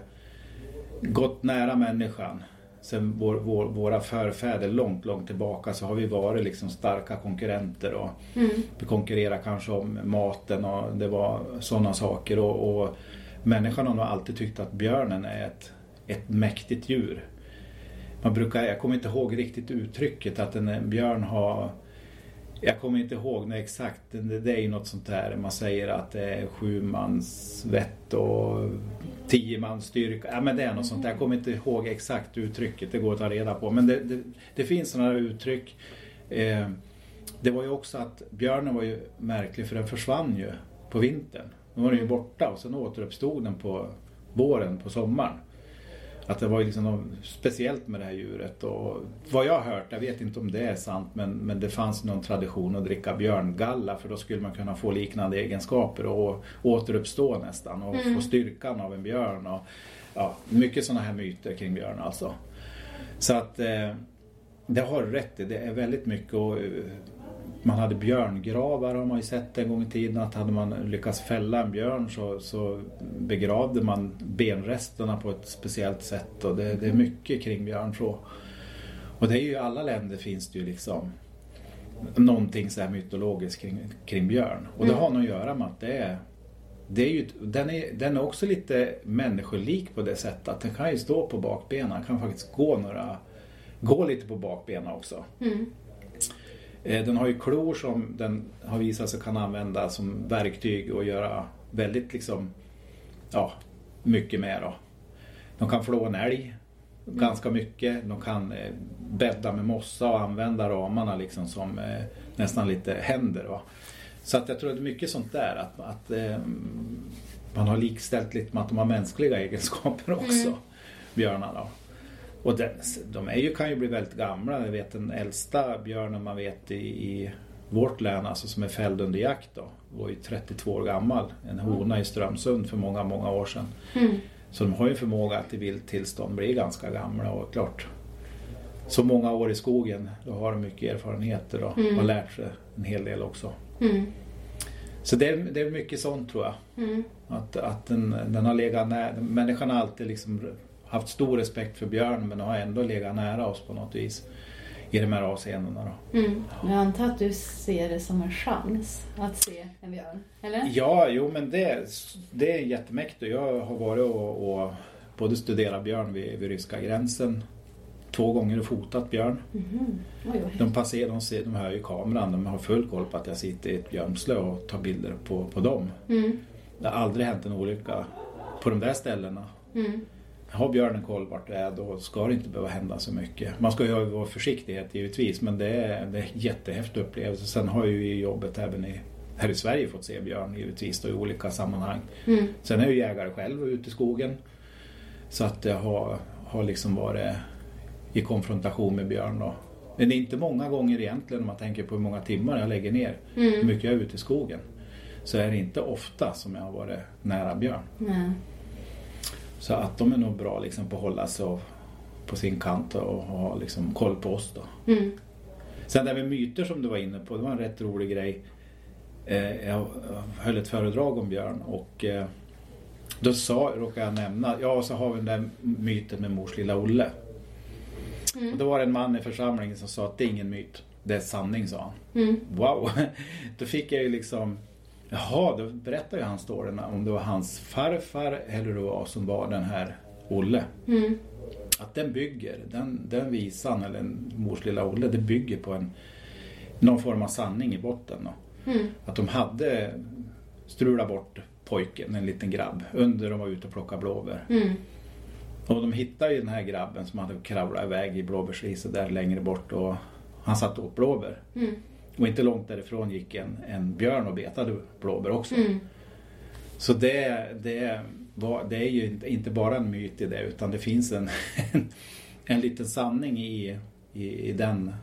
gått nära människan sen vår, vår, våra förfäder långt, långt tillbaka så har vi varit liksom starka konkurrenter och mm. vi konkurrerar kanske om maten och det var sådana saker och, och människan har nog alltid tyckt att björnen är ett, ett mäktigt djur. Man brukar, jag kommer inte ihåg riktigt uttrycket att en björn har jag kommer inte ihåg när exakt, det, det är ju något sånt där man säger att det är sju mans vett och tio mans styrka. Ja men det är något sånt där. Jag kommer inte ihåg exakt uttrycket, det går att ta reda på. Men det, det, det finns sådana uttryck. Eh, det var ju också att björnen var ju märklig för den försvann ju på vintern. Nu var den ju borta och sen återuppstod den på våren, på sommaren. Att det var liksom något speciellt med det här djuret. Och vad jag har hört, jag vet inte om det är sant, men, men det fanns någon tradition att dricka björngalla för då skulle man kunna få liknande egenskaper och återuppstå nästan och mm. få styrkan av en björn. Och, ja, mycket sådana här myter kring björn alltså. Så att eh, det har rätt i, det är väldigt mycket och, man hade björngravar har man ju sett en gång i tiden att hade man lyckats fälla en björn så, så begravde man benresterna på ett speciellt sätt och det, det är mycket kring björn så. Och det är ju i alla länder finns det ju liksom någonting så här mytologiskt kring, kring björn. Och det mm. har nog att göra med att det är det är ju, den, är, den är också lite människolik på det sättet att den kan ju stå på bakbenen, kan faktiskt gå några, gå lite på bakbenen också. Mm. Eh, den har ju klor som den har visat sig kan använda som verktyg och göra väldigt liksom, ja, mycket med då. De kan flå en älg mm. ganska mycket. De kan eh, bädda med mossa och använda ramarna liksom som eh, nästan lite händer. Va? Så att jag tror att det är mycket sånt där att, att eh, man har likställt lite med att de har mänskliga egenskaper också, mm. björnarna. Och den, de är ju, kan ju bli väldigt gamla. Jag vet den äldsta björnen man vet i, i vårt län, alltså som är fälld under jakt då, var ju 32 år gammal. En hona i Strömsund för många, många år sedan. Mm. Så de har ju förmåga att i vilt tillstånd bli ganska gamla och klart så många år i skogen, då har de mycket erfarenheter och mm. har lärt sig en hel del också. Mm. Så det är, det är mycket sånt tror jag. Mm. Att, att den, den har legat nära, människan har alltid liksom haft stor respekt för björn men har ändå legat nära oss på något vis i de här avseendena. Då. Mm. Jag antar att du ser det som en chans att se en björn? Eller? Ja, jo men det, det är jättemäktigt. Jag har varit och, och både studerat björn vid, vid ryska gränsen två gånger och fotat björn. Mhm. Oj, De passerar, de, ser, de hör ju kameran, de har full koll på att jag sitter i ett björnslö och tar bilder på, på dem. Mm. Det har aldrig hänt en olycka på de där ställena. Mm. Har björnen koll vart det är då ska det inte behöva hända så mycket. Man ska ju vara försiktighet givetvis men det är, det är en jättehäftig upplevelse. Sen har jag ju i jobbet även i, här i Sverige fått se björn givetvis då, i olika sammanhang. Mm. Sen är jag ju jägare själv ute i skogen. Så att jag har, har liksom varit i konfrontation med björn då. Men det är inte många gånger egentligen om man tänker på hur många timmar jag lägger ner. Hur Mm. mycket jag är ute i skogen. Så är det inte ofta som jag har varit nära björn. Nej. Så att de är nog bra liksom på att hålla sig av- på sin kant och ha liksom koll på oss då. Mm. Sen det här med myter som du var inne på, det var en rätt rolig grej. Eh, Jag höll ett föredrag om björn och eh, då sa, råkade jag nämna, ja så har vi den där myten med mors lilla Olle. Mm. Och då var det en man i församlingen som sa att det är ingen myt, det är sanning sa han. Mm. Wow! Då fick jag ju liksom Jaha, då berättade ju han storyn om det var hans farfar eller det var som var den här Olle. Mm. Att den bygger, den, den visan eller mors lilla Olle, det bygger på en någon form av sanning i botten. Då. Mm. Att de hade strulat bort pojken, en liten grabb, under de var ute och plockade blåbär. Mm. Och de hittade ju den här grabben som hade kravlat iväg i blåbärsriset där längre bort och han satt och åt blåbär. Mm. Och inte långt därifrån gick en, en björn och betade blåbär också. Mm. Så det, det, var, det är ju inte, bara en myt i det utan det finns en, en, en liten sanning i, i, i den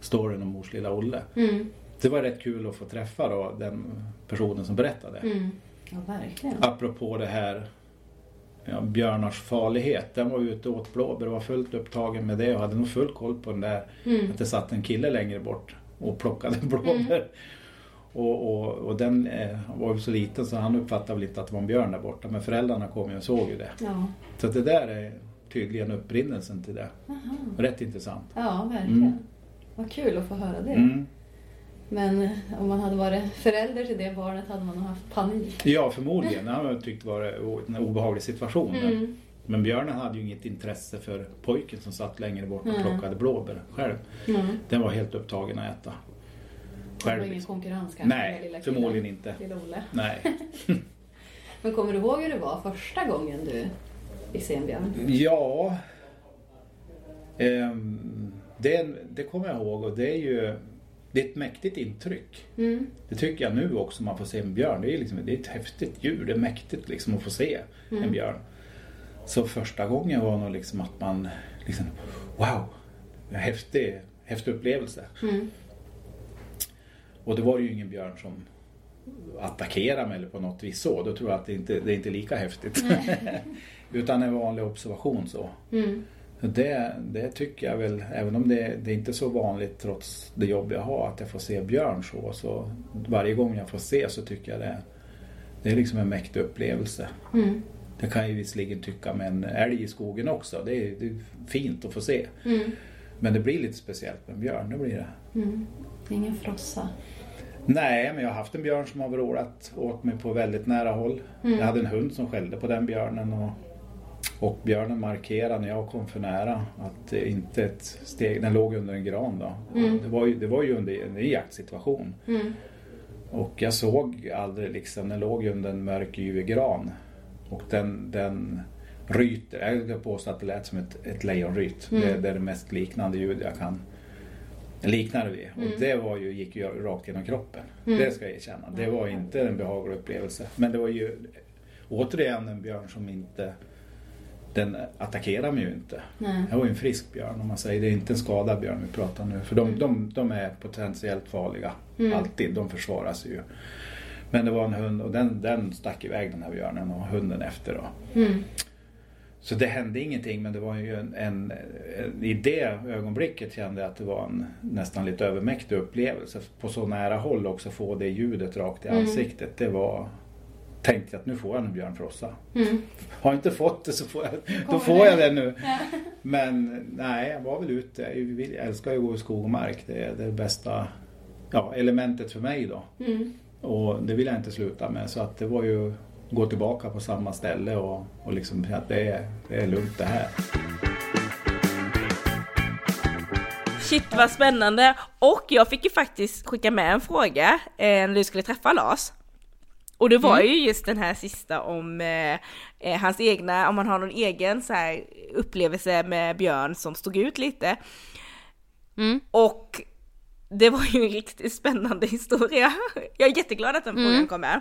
storyn om mors lilla Olle. Mm. Det var rätt kul att få träffa då, den personen som berättade. Mm. Ja, verkligen. Apropå det här ja, björnars farlighet. Den var ute och åt blåbär och var fullt upptagen med det och hade nog full koll på den där Mm. att det satt en kille längre bort och plockade blåbär. Och, och, och den eh, var ju så liten så han uppfattade väl inte att det var en björn där borta. Men föräldrarna kom ju och såg ju det. Ja. Så det där är tydligen upprinnelsen till det. Aha. Rätt intressant. ja, verkligen. Mm. Vad kul att få höra det. Mm. Men eh, om man hade varit förälder till det barnet hade man nog haft panik. Ja, förmodligen. Han har tyckt det var en obehaglig situation. Mm. Men björnen hade ju inget intresse för pojken som satt längre bort och Mm. plockade blåbär själv. Mm. Den var helt upptagen att äta. Det var Själv. ingen liksom. konkurrens kanske Nej, lilla killen. förmodligen inte. Lilla Olle. Nej. Men kommer du ihåg hur det var första gången du fick se en björn? Ja, ehm, det, det kommer jag ihåg och det är ju det är ett mäktigt intryck. Mm. Det tycker jag nu också man får se en björn. Det är, liksom, det är ett häftigt djur. Det är mäktigt liksom att få se Mm. en björn. Så första gången var nog liksom att man liksom, wow, häftig, häftig upplevelse. Mm. Och det var ju ingen björn som attackerade mig eller på något vis så. Då tror jag att det inte det är inte lika häftigt. Utan en vanlig observation så. Mm. Det, det tycker jag väl, även om det, det är inte så vanligt trots det jobb jag har att jag får se björn så. så varje gång jag får se så tycker jag det, det är liksom en mäktig upplevelse. Mm. Det kan jag ju visserligen tycka med en älg i skogen också. Det är, det är fint att få se. Mm. Men det blir lite speciellt med en björn, det blir det. Mm. Ingen frossa. Nej, men jag har haft en björn som har vrålat åt mig på väldigt nära håll. Mm. Jag hade en hund som skällde på den björnen och, och björnen markerade när jag kom för nära att det inte ett steg, den låg under en gran då. Mm. Det, var ju, det var ju under en jaktsituation. Mm. Och jag såg aldrig liksom, den låg under en mörk gran. Och den, den ryter, jag vill påstå att det lät som ett, ett lejonryt. Mm. Det, det är det mest liknande ljud jag kan likna det vid. Mm. Och det var ju, gick ju rakt genom kroppen. Mm. Det ska jag erkänna. Det var inte en behaglig upplevelse. Men det var ju återigen en björn som inte den attackerar mig ju inte. Nej. Det var ju en frisk björn om man säger. Det är inte en skadad björn vi pratar nu. För de, Mm. de, de är potentiellt farliga. Mm. Alltid. De försvarar sig ju. Men det var en hund och den, den stack iväg den här björnen och hunden efter då. Mm. Så det hände ingenting men det var ju en, en, en i det ögonblicket kände jag att det var en nästan lite övermäktig upplevelse. På så nära håll också få det ljudet rakt i Mm. ansiktet. Det var tänkte jag att nu får jag en björnfrossa. Mm. Har jag inte fått det så får jag, då får jag det. nu. Men nej, jag var väl ute. Jag älskar ju att gå i skog och mark. Det är det bästa ja, elementet för mig då. Mm. Och det vill jag inte sluta med. Så att det var ju gå tillbaka på samma ställe och, och liksom att det är, det är lugnt det här. Shit vad spännande! Och jag fick ju faktiskt skicka med en fråga eh, när du skulle träffa Lars. Och det var Mm. ju just den här sista om eh, eh, hans egna, om man har någon egen så här upplevelse med Björn som stod ut lite. Mm. Och det var ju en riktigt spännande historia. Jag är jätteglad att den frågan Mm. kom med.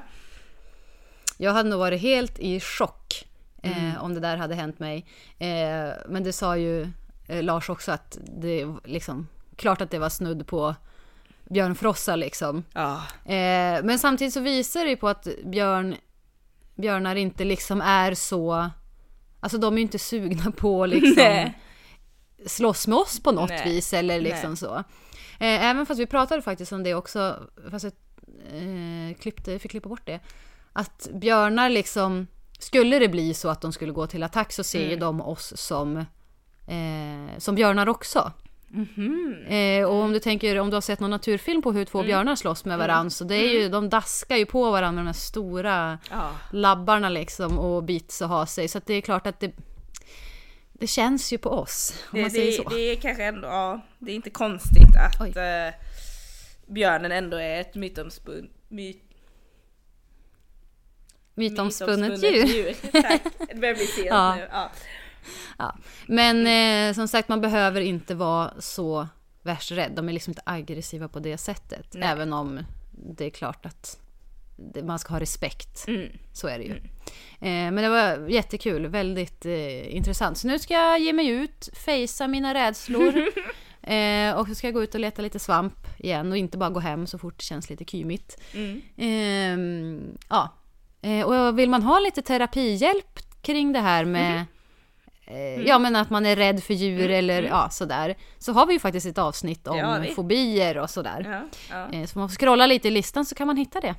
Jag hade nog varit helt i chock Mm. eh, om det där hade hänt mig. Eh, men det sa ju eh, Lars också att det liksom klart att det var snudd på björnfrossa liksom. Ja. Eh, men samtidigt så visar det ju på att björn, björnar inte liksom är så... Alltså de är ju inte sugna på liksom Nej. slåss med oss på något Nej. vis eller liksom Nej. så. Eh, även fast vi pratade faktiskt om det också, fast jag eh, klippte, fick klippa bort det. Att björnar liksom, skulle det bli så att de skulle gå till attack så ser ju Mm. de oss som, eh, som björnar också. Mhm. Eh, och om du tänker, om du har sett någon naturfilm på hur två Mm. björnar slåss med varandra så det är ju, de daskar ju på varandra med de här stora Ja. labbarna liksom och bits och ha sig. Så det är klart att det, det känns ju på oss, om Det, man säger det, så. det är kanske ändå, ja, det är inte konstigt att eh, björnen ändå är ett mytomspunnet myt, Mytomspunnet djur. Tack, det börjar bli sent Ja. nu. Ja. Ja. Men eh, som sagt, man behöver inte vara så värst rädd. De är liksom inte aggressiva på det sättet. Nej. Även om det är klart att man ska ha respekt. Mm. Så är det ju. Eh, men det var jättekul, väldigt eh, intressant. Så nu ska jag ge mig ut, fejsa mina rädslor. eh, och så ska jag gå ut och leta lite svamp igen och inte bara gå hem så fort det känns lite kymigt. Mm. Ehm, ja. Eh, och vill man ha lite terapihjälp kring det här med eh, Ja men att man är rädd för djur eller ja sådär. Så har vi ju faktiskt ett avsnitt om fobier och sådär. Ja, ja, Eh, så man får scrolla lite i listan så kan man hitta det.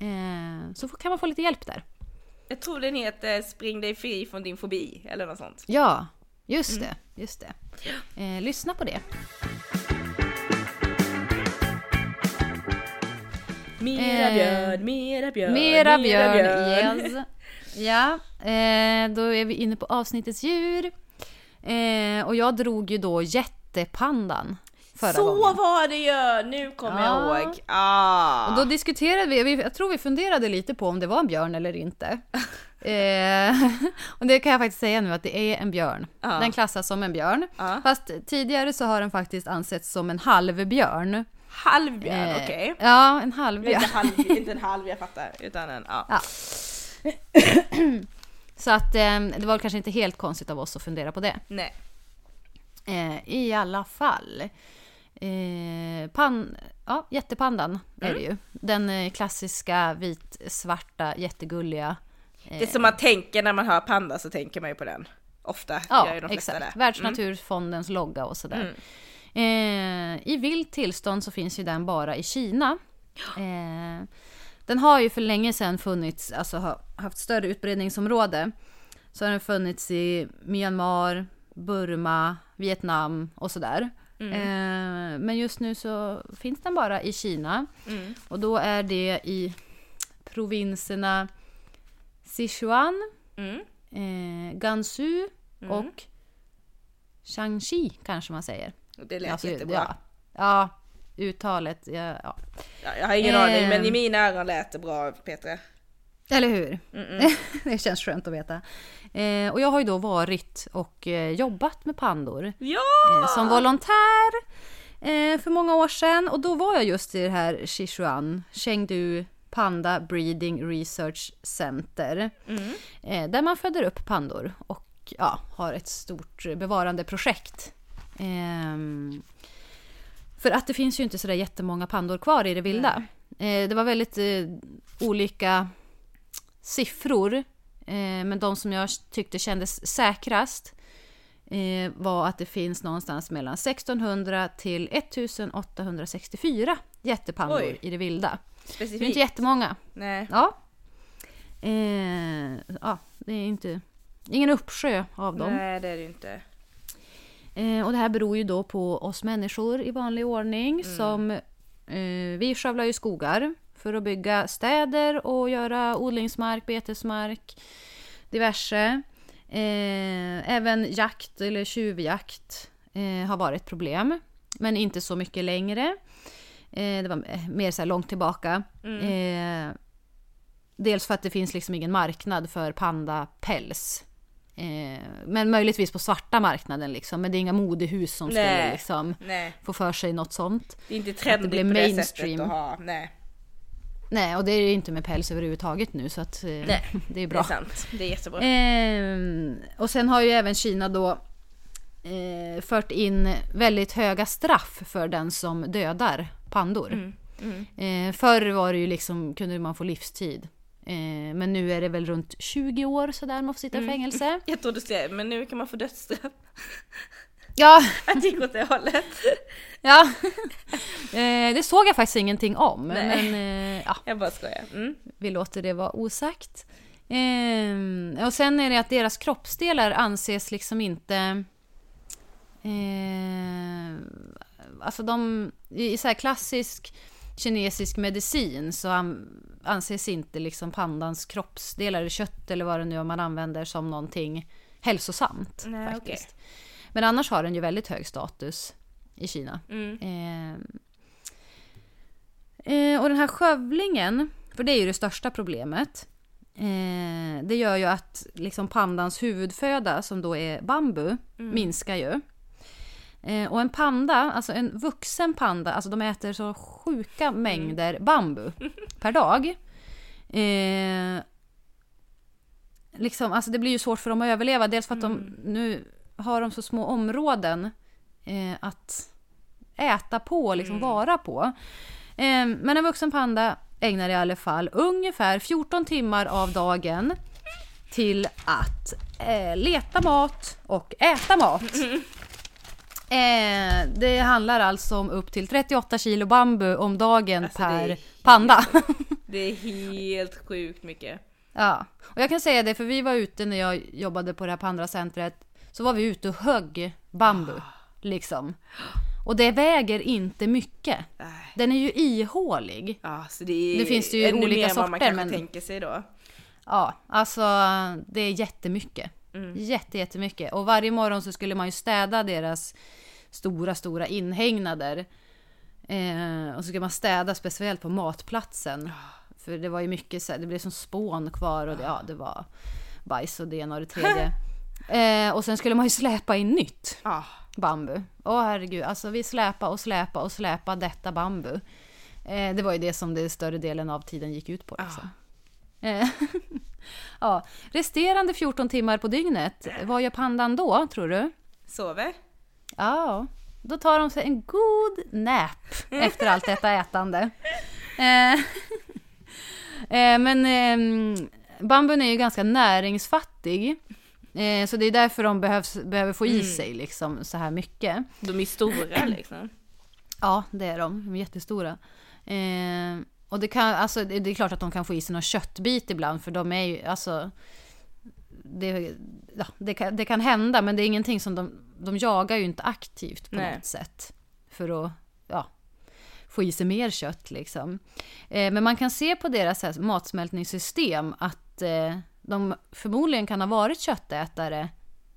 Eh, så kan man få lite hjälp där. Jag tror den heter Spring dig fri från din fobi eller något sånt. Ja, just Mm. det. Just det. Lyssna på det. Mera Eh, björn, mera björn, Mera björn, yes. Ja, eh, då är vi inne på avsnittets djur. Eh, och jag drog ju då jättepandan förra Så gången. var det ju! Nu kommer Ja. jag ihåg. Ah. Och då diskuterade vi, jag tror vi funderade lite på om det var en björn eller inte. eh, och det kan jag faktiskt säga nu att det är en björn. Ja. Den klassas som en björn. Ja. Fast tidigare så har den faktiskt ansetts som en halvbjörn. Halvbjörn, Eh, okej. Ja, en halvbjörn. Inte, halv, inte en halv, jag fattar. Utan en, ja. Ja. Så att eh, det var kanske inte helt konstigt av oss att fundera på det. Nej. Eh, I alla fall. Eh, pan, ja, jättepandan är det ju. Den eh, klassiska vit-svarta jättegulliga. Det som man tänker när man hör panda så tänker man ju på den. Ofta gör Ja, ju de flesta exakt. det. Världsnaturfondens logga och sådär. Eh, I vilt tillstånd så finns ju den bara i Kina. Eh, den har ju för länge sedan funnits, alltså har haft större utbredningsområde. Så har den funnits i Myanmar, Burma, Vietnam och sådär. Eh, men just nu så finns den bara i Kina. Mm. Och då är det i provinserna Sichuan, Mm. eh, Gansu och Shaanxi kanske man säger. Och Det lät Alltså, jättebra. Ja, ja uttalet, ja, ja. Ja, jag har ingen Eh. aning men i mina öron lät det bra Petra. Eller hur? det känns skönt att veta. Eh, och jag har ju då varit och eh, jobbat med pandor Ja! eh, som volontär eh, för många år sedan. Och då var jag just i det här Sichuan, Chengdu Panda Breeding Research Center. Mm. Eh, där man föder upp pandor och ja, har ett stort bevarandeprojekt. För att det finns ju inte sådär jättemånga pandor kvar i det vilda. Eh, det var väldigt eh, olika siffror. Eh, men de som jag tyckte kändes säkrast eh, var att det finns någonstans mellan 1600 till 1864 jättepandor Oj. i det vilda. Det är Specifikt. inte jättemånga. Nej. Ja. Eh, ja, det är inte... Ingen uppsjö av dem. Nej det är det inte. Eh, och det här beror ju då på oss människor i vanlig ordning som eh, vi skövlar ju skogar för att bygga städer och göra odlingsmark, betesmark, diverse. Eh, även jakt eller tjuvjakt eh, har varit problem. men inte så mycket längre. Eh, det var mer så här långt tillbaka. Eh, dels för att det finns liksom ingen marknad för pandapäls. Eh, men möjligtvis på svarta marknaden liksom. Men det är inga modehus som skulle Nej. liksom Nej, få för sig något sånt. det är inte Att det trendigt blir på det mainstream. sättet att ha. Nej, Nej, och det är ju inte med päls överhuvudtaget nu så att eh, Nej, det är det är bra. sant. Det är jättebra. Ehm, och sen har ju även Kina då eh, fört in väldigt höga straff för den som dödar pandor. Mm, mm. Eh, förr var det ju liksom, kunde man få livstid. Eh, men nu är det väl runt 20 år sådär man får sitta i Mm. fängelse. Jag trodde du skulle men nu kan man få dödsstraff. Ja, Att det gick åt det hållet. ja. eh, det såg jag faktiskt ingenting om. Nej. Men eh, ja, Jag bara skojar. Mm. vi låter det vara osagt. Ehm, och sen är det att deras kroppsdelar anses liksom inte... Eh, alltså de... I så här klassisk kinesisk medicin så an, anses inte liksom pandans kroppsdelar, kött eller vad det nu är man använder som någonting hälsosamt. Nej, faktiskt. Men annars har den ju väldigt hög status i Kina. Mm. Eh, eh, och den här skövlingen, för det är ju det största problemet. Eh, det gör ju att liksom pandans huvudföda, som då är bambu, minskar ju. Eh, och en panda, alltså en vuxen panda, alltså de äter så sjuka mängder bambu per dag. Eh, liksom, alltså det blir ju svårt för dem att överleva. Dels för att de nu har de så små områden eh, att äta på, liksom vara på. Eh, men en vuxen panda ägnar i alla fall ungefär 14 timmar av dagen till att eh, leta mat och äta mat. Eh, det handlar alltså om upp till 38 kilo bambu om dagen Alltså, det per helt- panda. Det är helt sjukt mycket. Ja, och jag kan säga det för vi var ute när jag jobbade på det här Pandracentret. Så var vi ute och högg bambu. Liksom. Och det väger inte mycket. Den är ju ihålig. Ja, så det är Nu finns det ju ännu olika mer än vad man sorter, kanske men- tänker sig då. Ja, alltså det är jättemycket. Jätte, jättemycket. Och varje morgon så skulle man ju städa deras stora, stora inhägnader. Eh, och så skulle man städa speciellt på matplatsen. För det var ju mycket så det blev som spån kvar och det, ja, det var bajs och det ena och det tredje. Eh, och sen skulle man ju släpa in nytt Ja, bambu. Åh herregud, alltså vi släpa och släpa och släpa detta bambu. Eh, det var ju det som det större delen av tiden gick ut på. Liksom. Eh, ja. Resterande 14 timmar på dygnet, vad gör pandan då tror du? sover. Ja, då tar de sig en god nap efter allt detta ätande. Eh, eh, men eh, bambun är ju ganska näringsfattig. Eh, så det är därför de behövs, behöver få i sig liksom så här mycket. De är stora liksom. Ja, det är de. De är jättestora. Eh, och det, kan, alltså, det är klart att de kan få i sig någon köttbit ibland, för de är ju, alltså... Det, ja, det, kan, det kan hända, men det är ingenting som de... De jagar ju inte aktivt på Nej. något sätt. För att, ja, få i sig mer kött liksom. Eh, men man kan se på deras här, matsmältningssystem att eh, de förmodligen kan ha varit köttätare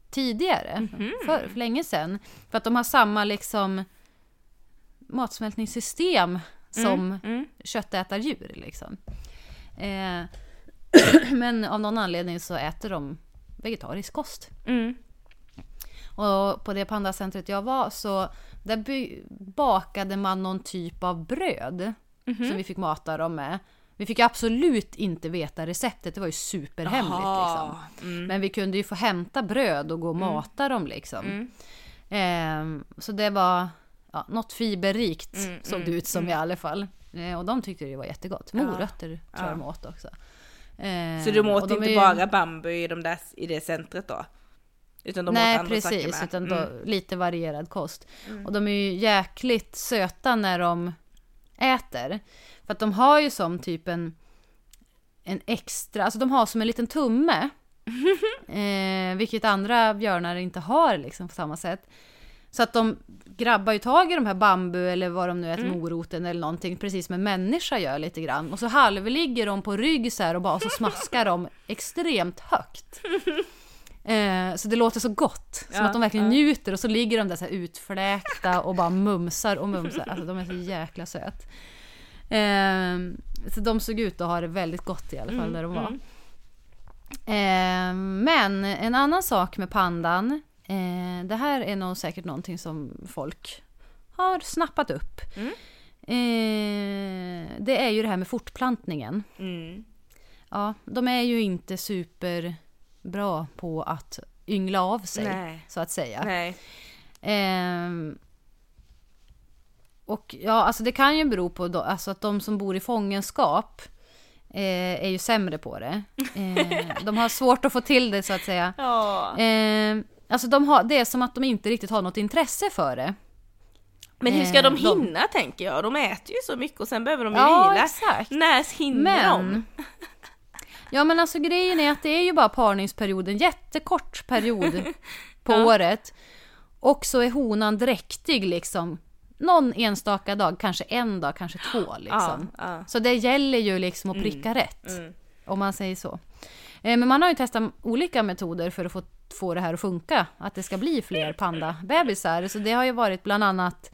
tidigare, för, för länge sedan. För att de har samma liksom matsmältningssystem som Mm. köttätardjur. Liksom. Eh, men av någon anledning så äter de vegetarisk kost. Mm. Och på det pandacentret jag var så där bakade man någon typ av bröd som vi fick mata dem med. Vi fick absolut inte veta receptet, det var ju superhemligt. Liksom. Mm. Men vi kunde ju få hämta bröd och gå och mata dem liksom. Mm. Ehm, så det var ja, något fiberrikt Mm, såg det mm, ut som i alla fall. Eh, och de tyckte det var jättegott. Morötter tror jag ja. de åt också. Ehm, Så de och åt de inte ju- bara bambu i, de där, i det centret då? Utan de åt Nej andra saker precis, med? utan då, Mm. lite varierad kost. Och de är ju jäkligt söta när de äter. För att de har ju som typ en, en extra, alltså de har som en liten tumme. eh, vilket andra björnar inte har liksom på samma sätt. Så att de grabbar ju tag i de här bambu eller vad de nu äter, moroten eller någonting, precis som en människa gör lite grann. Och så halvligger de på rygg så här och bara så smaskar de extremt högt. Eh, så det låter så gott, som Ja, att de verkligen ja. njuter och så ligger de där så här utfläkta och bara mumsar och mumsar. Alltså de är så jäkla söt. Eh, så de såg ut att ha det väldigt gott i alla fall där de var. mm. Eh, men en annan sak med pandan, eh, det här är nog säkert någonting som folk har snappat upp. Mm. Eh, det är ju det här med fortplantningen. Mm. Ja, de är ju inte superbra på att yngla av sig, Nej. så att säga. Ehm, och ja, alltså det kan ju bero på då, alltså att de som bor i fångenskap eh, är ju sämre på det. Eh, de har svårt att få till det så att säga. Ja. Alltså de har, det är som att de inte riktigt har något intresse för det. Men hur ska de Eh, de- hinna tänker jag? De äter ju så mycket och sen behöver de ju Ja, vila. exakt. När hinner de? Men... Ja men alltså grejen är att det är ju bara parningsperioden, jättekort period på Ja. året. Och så är honan dräktig liksom. Någon enstaka dag, kanske en dag, kanske två liksom. Ja. Så det gäller ju liksom att pricka rätt. Mm. Om man säger så. Eh, Men man har ju testat olika metoder för att få, få det här att funka. Att det ska bli fler pandabebisar. Så det har ju varit bland annat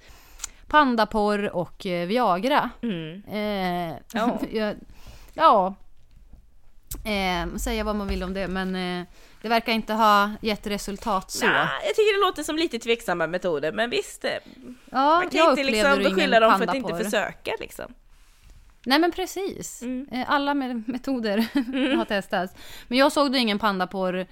pandaporr och eh, Viagra. Mm. Eh, Ja. ja. Eh, säga vad man vill om det, men eh, det verkar inte ha gett resultat så. Nej, jag tycker det låter som lite tveksamma metoder, men visst. eh, Ja, Man kan inte liksom beskylla dem för att inte försöka liksom. Nej men precis. Mm. Eh, Alla me- metoder har testats. Men jag såg då ingen pandaporr eh,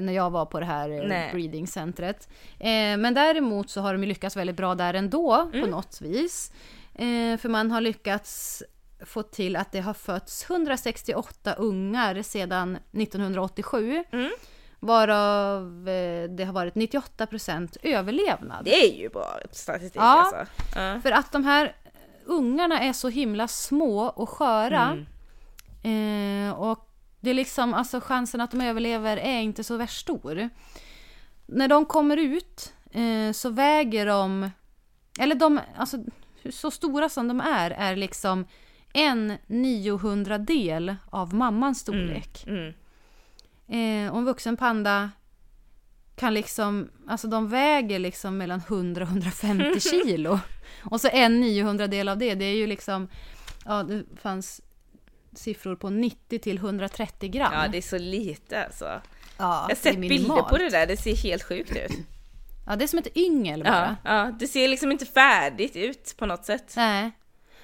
när jag var på det här eh, Nej. breedingcentret. Eh, men däremot så har de lyckats väldigt bra där ändå på Mm. något vis. Eh, för man har lyckats få till att det har fötts 168 ungar sedan 1987. Mm. Varav eh, det har varit 98% överlevnad. Det är ju bra statistik Ja. alltså. Ja. För att de här ungarna är så himla små och sköra. Mm. Eh, och det är liksom, alltså chansen att de överlever är inte så värst stor. När de kommer ut eh, så väger de, eller de, alltså så stora som de är, är liksom en 900 del av mammans storlek. Mm. Eh, och en vuxen panda kan liksom, alltså de väger liksom mellan 100 och 150 kilo. Och så en 900 del av det, det är ju liksom, ja det fanns siffror på 90 till 130 gram. Ja, det är så lite alltså. Ja, Jag har sett bilder på det där, det ser helt sjukt ut. Ja, det är som ett yngel Ja, bara. ja, det ser liksom inte färdigt ut på något sätt. Nej.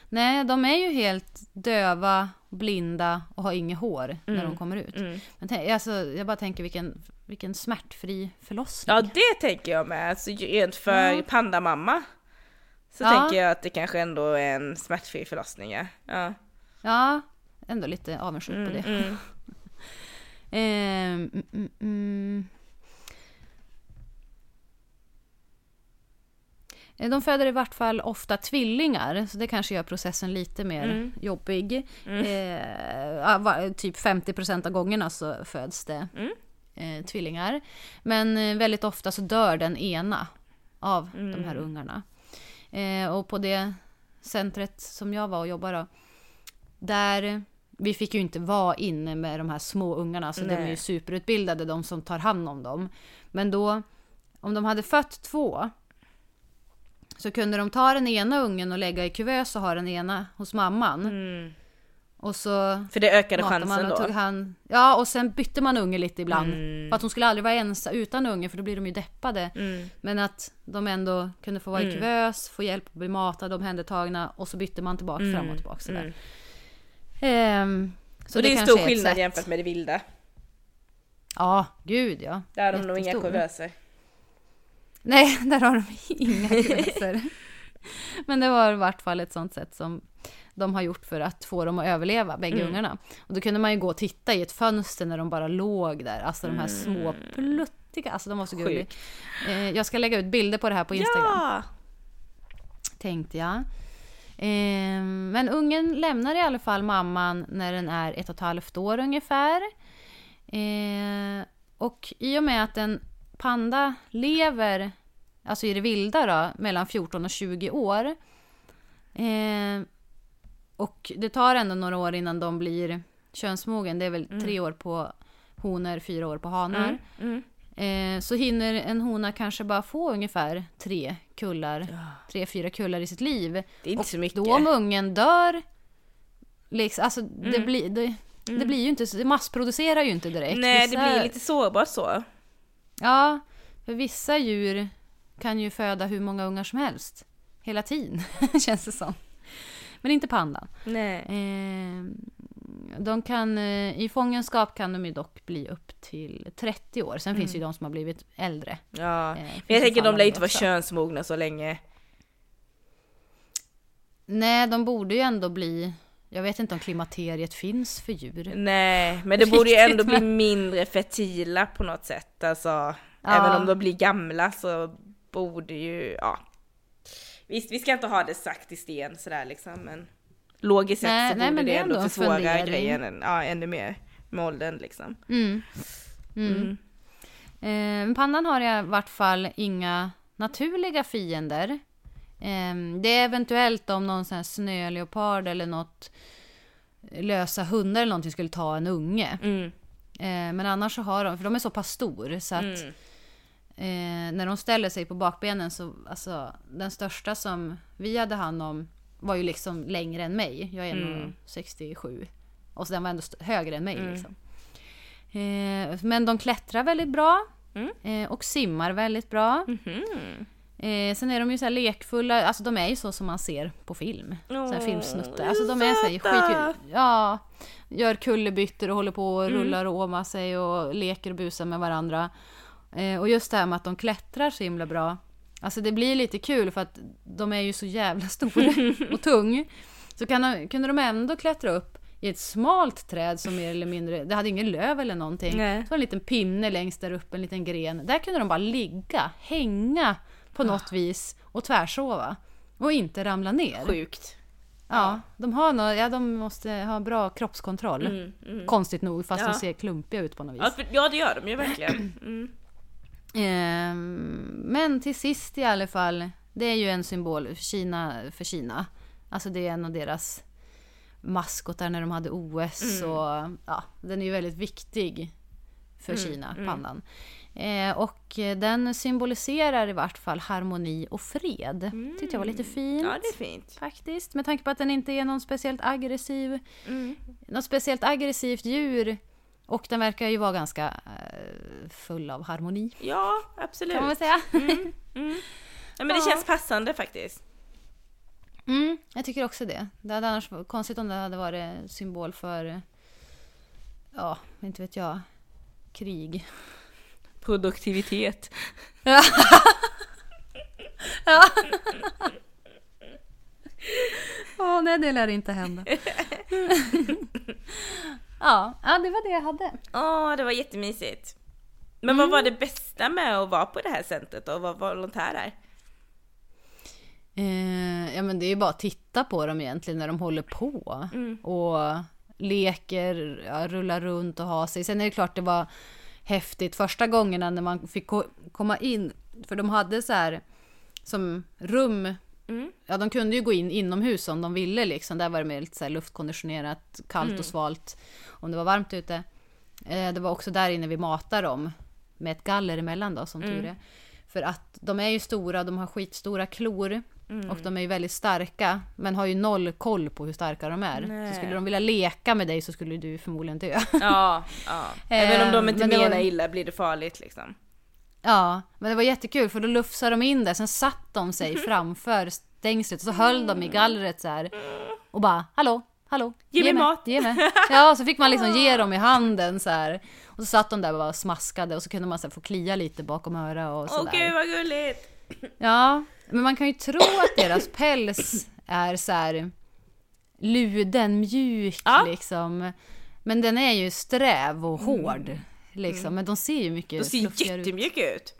Nej, de är ju helt döva, blinda och har inget hår när de kommer ut. Mm. Men tänk, alltså, jag bara tänker vilken, vilken smärtfri förlossning. Ja, det tänker jag med. Alltså, rent för Ja. pandamamma så Ja. tänker jag att det kanske ändå är en smärtfri förlossning. Ja. Ja. Ja, ändå lite avundsjuk på Mm, det. mm. Mm, mm, mm. Eh, De föder i vart fall ofta tvillingar, så det kanske gör processen lite mer Mm. jobbig. Eh, ja, va- typ 50% av gångerna så föds det Mm. eh, tvillingar. Men eh, väldigt ofta så dör den ena av de Mm. här ungarna. Eh, och på det centret som jag var och jobbade då, där vi fick ju inte vara inne med de här små ungarna, så de är ju Nej. superutbildade de som tar hand om dem. Men då, om de hade fött två, så kunde de ta den ena ungen och lägga i kuvös och ha den ena hos mamman. Mm. Och så För det ökade man chansen då. hand, Ja, och sen bytte man unge lite ibland. Mm. För att hon skulle aldrig vara ensam utan unge, för då blir de ju deppade. Mm. Men att de ändå kunde få vara i Mm. kuvös, få hjälp att bli matade, omhändertagna och så bytte man tillbaka fram och tillbaka sådär. Mm. Ehm, så Och det är en kanske stor skillnad jämfört med det vilda. Ja, gud ja. Där har de nog inga kuvöser. Nej, där har de inga kuvöser. Men det var i vart fall ett sånt sätt som de har gjort för att få dem att överleva, bägge Mm. ungarna. Och då kunde man ju gå och titta i ett fönster när de bara låg där. Alltså de här små pluttiga, alltså de var så gulliga. Mm. Eh, jag ska lägga ut bilder på det här på Instagram. Ja! tänkte jag. Eh, men ungen lämnar i alla fall mamman när den är ett och ett halvt år ungefär. Eh, och i och med att en panda lever, alltså i det vilda då, mellan 14 och 20 år. Eh, och det tar ändå några år innan de blir könsmogen. Det är väl tre år på honor fyra år på hanar. Mm. Eh, så hinner en hona kanske bara få ungefär tre kullar, tre, fyra kullar i sitt liv. Det är inte och så mycket. då om ungen dör, liksom, alltså det, Mm. blir, det, det blir ju inte, det massproducerar ju inte direkt. Nej, det Vissa- blir lite sårbart så. Ja, för vissa djur kan ju föda hur många ungar som helst. Hela tiden, känns det som. Men inte pandan. Nej. Eh, de kan, eh, I fångenskap kan de ju dock bli upp till 30 år. Sen finns det ju de som har blivit äldre. Ja. Eh, Men finns jag tänker de lär inte vara könsmogna så länge. Nej, de borde ju ändå bli... Jag vet inte om klimakteriet finns för djur. Nej, men det borde ju ändå bli mindre fertila på något sätt. Alltså, Ja. även om de blir gamla så borde ju, ja. Visst, vi ska inte ha det sagt i sten sådär liksom, men logiskt sett Nej, så nej, borde det ändå ändå försvåra grejen än- ja, ännu mer med åldern liksom. Mm. Mm. Eh, pandan har i vart fall inga naturliga fiender. Eh, det är eventuellt om någon sån här snöleopard eller något lösa hundar eller någonting skulle ta en unge. Mm. Eh, men annars så har de, för de är så pass stor så att Mm. eh, när de ställer sig på bakbenen så, alltså den största som vi hade hand om var ju liksom längre än mig. Jag är Mm. nog 67. Och så den var ändå högre än mig Mm. liksom. Eh, men de klättrar väldigt bra. Mm. Eh, och simmar väldigt bra. Mhm. Eh, sen är de ju så här lekfulla, alltså de är ju så som man ser på film. så här filmsnuttar. Alltså de är så här skitkul. Ja, gör kullerbyttor och håller på och Mm. rullar och åmar sig och leker och busar med varandra. Eh, och just det här med att de klättrar så himla bra. Alltså det blir lite kul för att de är ju så jävla stora och tung. Så kan de, kunde de ändå klättra upp i ett smalt träd som mer eller mindre, det hade ingen löv eller någonting. Nej. Så en liten pinne längst där uppe, en liten gren. Där kunde de bara ligga, hänga på Ah. något vis och tvärsova. Och inte ramla ner. Sjukt. Ja, de har nå ja, de måste ha bra kroppskontroll. Mm, mm. Konstigt nog, fast Ja. de ser klumpiga ut på något vis. Ja, för, ja, det gör de ju verkligen. Mm. Ehm, men till sist i alla fall, det är ju en symbol för Kina. För Kina. Alltså det är en av deras maskotar när de hade OS. Mm. Och, ja, den är ju väldigt viktig för Mm, Kina, mm. pandan. Eh, och den symboliserar i vart fall harmoni och fred. Tyckte jag var lite fint. Mm. Ja, det är fint. Faktiskt, med tanke på att den inte är någon speciellt aggressiv, Mm. något speciellt aggressivt djur. Och den verkar ju vara ganska eh, full av harmoni, Ja, absolut. kan man väl säga. Mm. Ja, men det Ja. känns passande faktiskt. Mm, jag tycker också det. Det hade annars varit konstigt om det hade varit symbol för, ja, inte vet jag, krig. Produktivitet. Ja. ja. Åh nej, det lär inte hända. ja, ja, det var det jag hade. Åh, det var jättemysigt. Men vad var det bästa med att vara på det här centret och vara volontär där? Eh, ja men det är ju bara att titta på dem egentligen när de håller på. Mm. Och leker, ja, rullar runt och har sig. Sen är det klart det var häftigt första gångerna när man fick ko- komma in. För de hade så här som rum. Mm. Ja de kunde ju gå in inomhus om de ville liksom. Där var det mer lite så luftkonditionerat, kallt Mm. och svalt. Om det var varmt ute. Eh, det var också där inne vi matade dem. Med ett galler emellan då som Mm. tur är. För att de är ju stora, de har skitstora klor. Mm. Och de är ju väldigt starka, men har ju noll koll på hur starka de är. Nej. Så skulle de vilja leka med dig så skulle du förmodligen dö. Ja, ja. Även om de Eh, inte men det var- menar illa blir det farligt liksom. ja, men det var jättekul för då lufsade de in där, sen satt de sig framför stängslet och så höll de i gallret så här. Och bara hallå, hallå, Ge mig mat." ge mig. Ja, så fick man liksom ge dem i handen så här. Och så satt de där och bara smaskade och så kunde man så här få klia lite bakom öra och Åh sådär. gud vad gulligt! Ja, men man kan ju tro att deras päls är så här luden, mjuk Ja. liksom. Men den är ju sträv och hård. Liksom. Men de ser ju mycket De ser fluffigare ut. jättemjuka ut.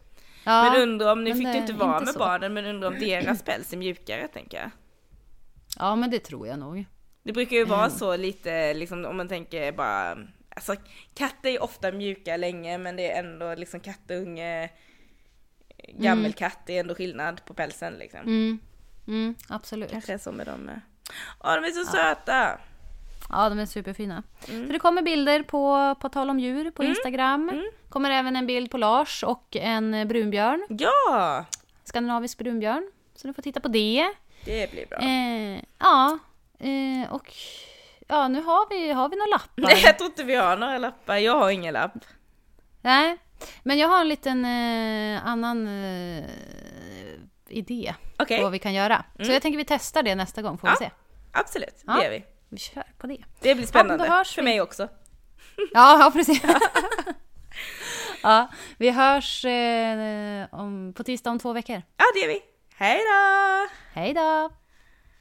Ja, men undrar om, nu fick det du inte vara med så. barnen, men undrar om deras päls är mjukare tänker jag. ja, men det tror jag nog. Det brukar ju vara Mm. så lite, liksom om man tänker bara, alltså katter är ofta mjuka länge men det är ändå liksom kattunge, gammelkatt, det är ändå skillnad på pälsen liksom. Mm. Mm, absolut. Kanske är så med dem med. Åh de är så söta! Ja, de är superfina. Mm. Så det kommer bilder på På tal om djur på Instagram. Mm. kommer även en bild på Lars och en brunbjörn. Ja, Skandinavisk brunbjörn. Så du får titta på det. det blir bra. Eh, ja, eh, och ja, nu har vi, har vi några lappar. Nej, jag tror inte vi har några lappar. Jag har ingen lapp. Nej, men jag har en liten eh, annan eh, idé Okej, på vad vi kan göra. Så jag tänker vi testar det nästa gång, får Ja. vi se. absolut. Det Ja. gör vi. Vi kör på det. Det blir spännande. Ja, För vi. mig också. Ja, ja precis. ja, vi hörs eh, om, på tisdag om två veckor. Ja, det gör vi. Hej då! Hej då!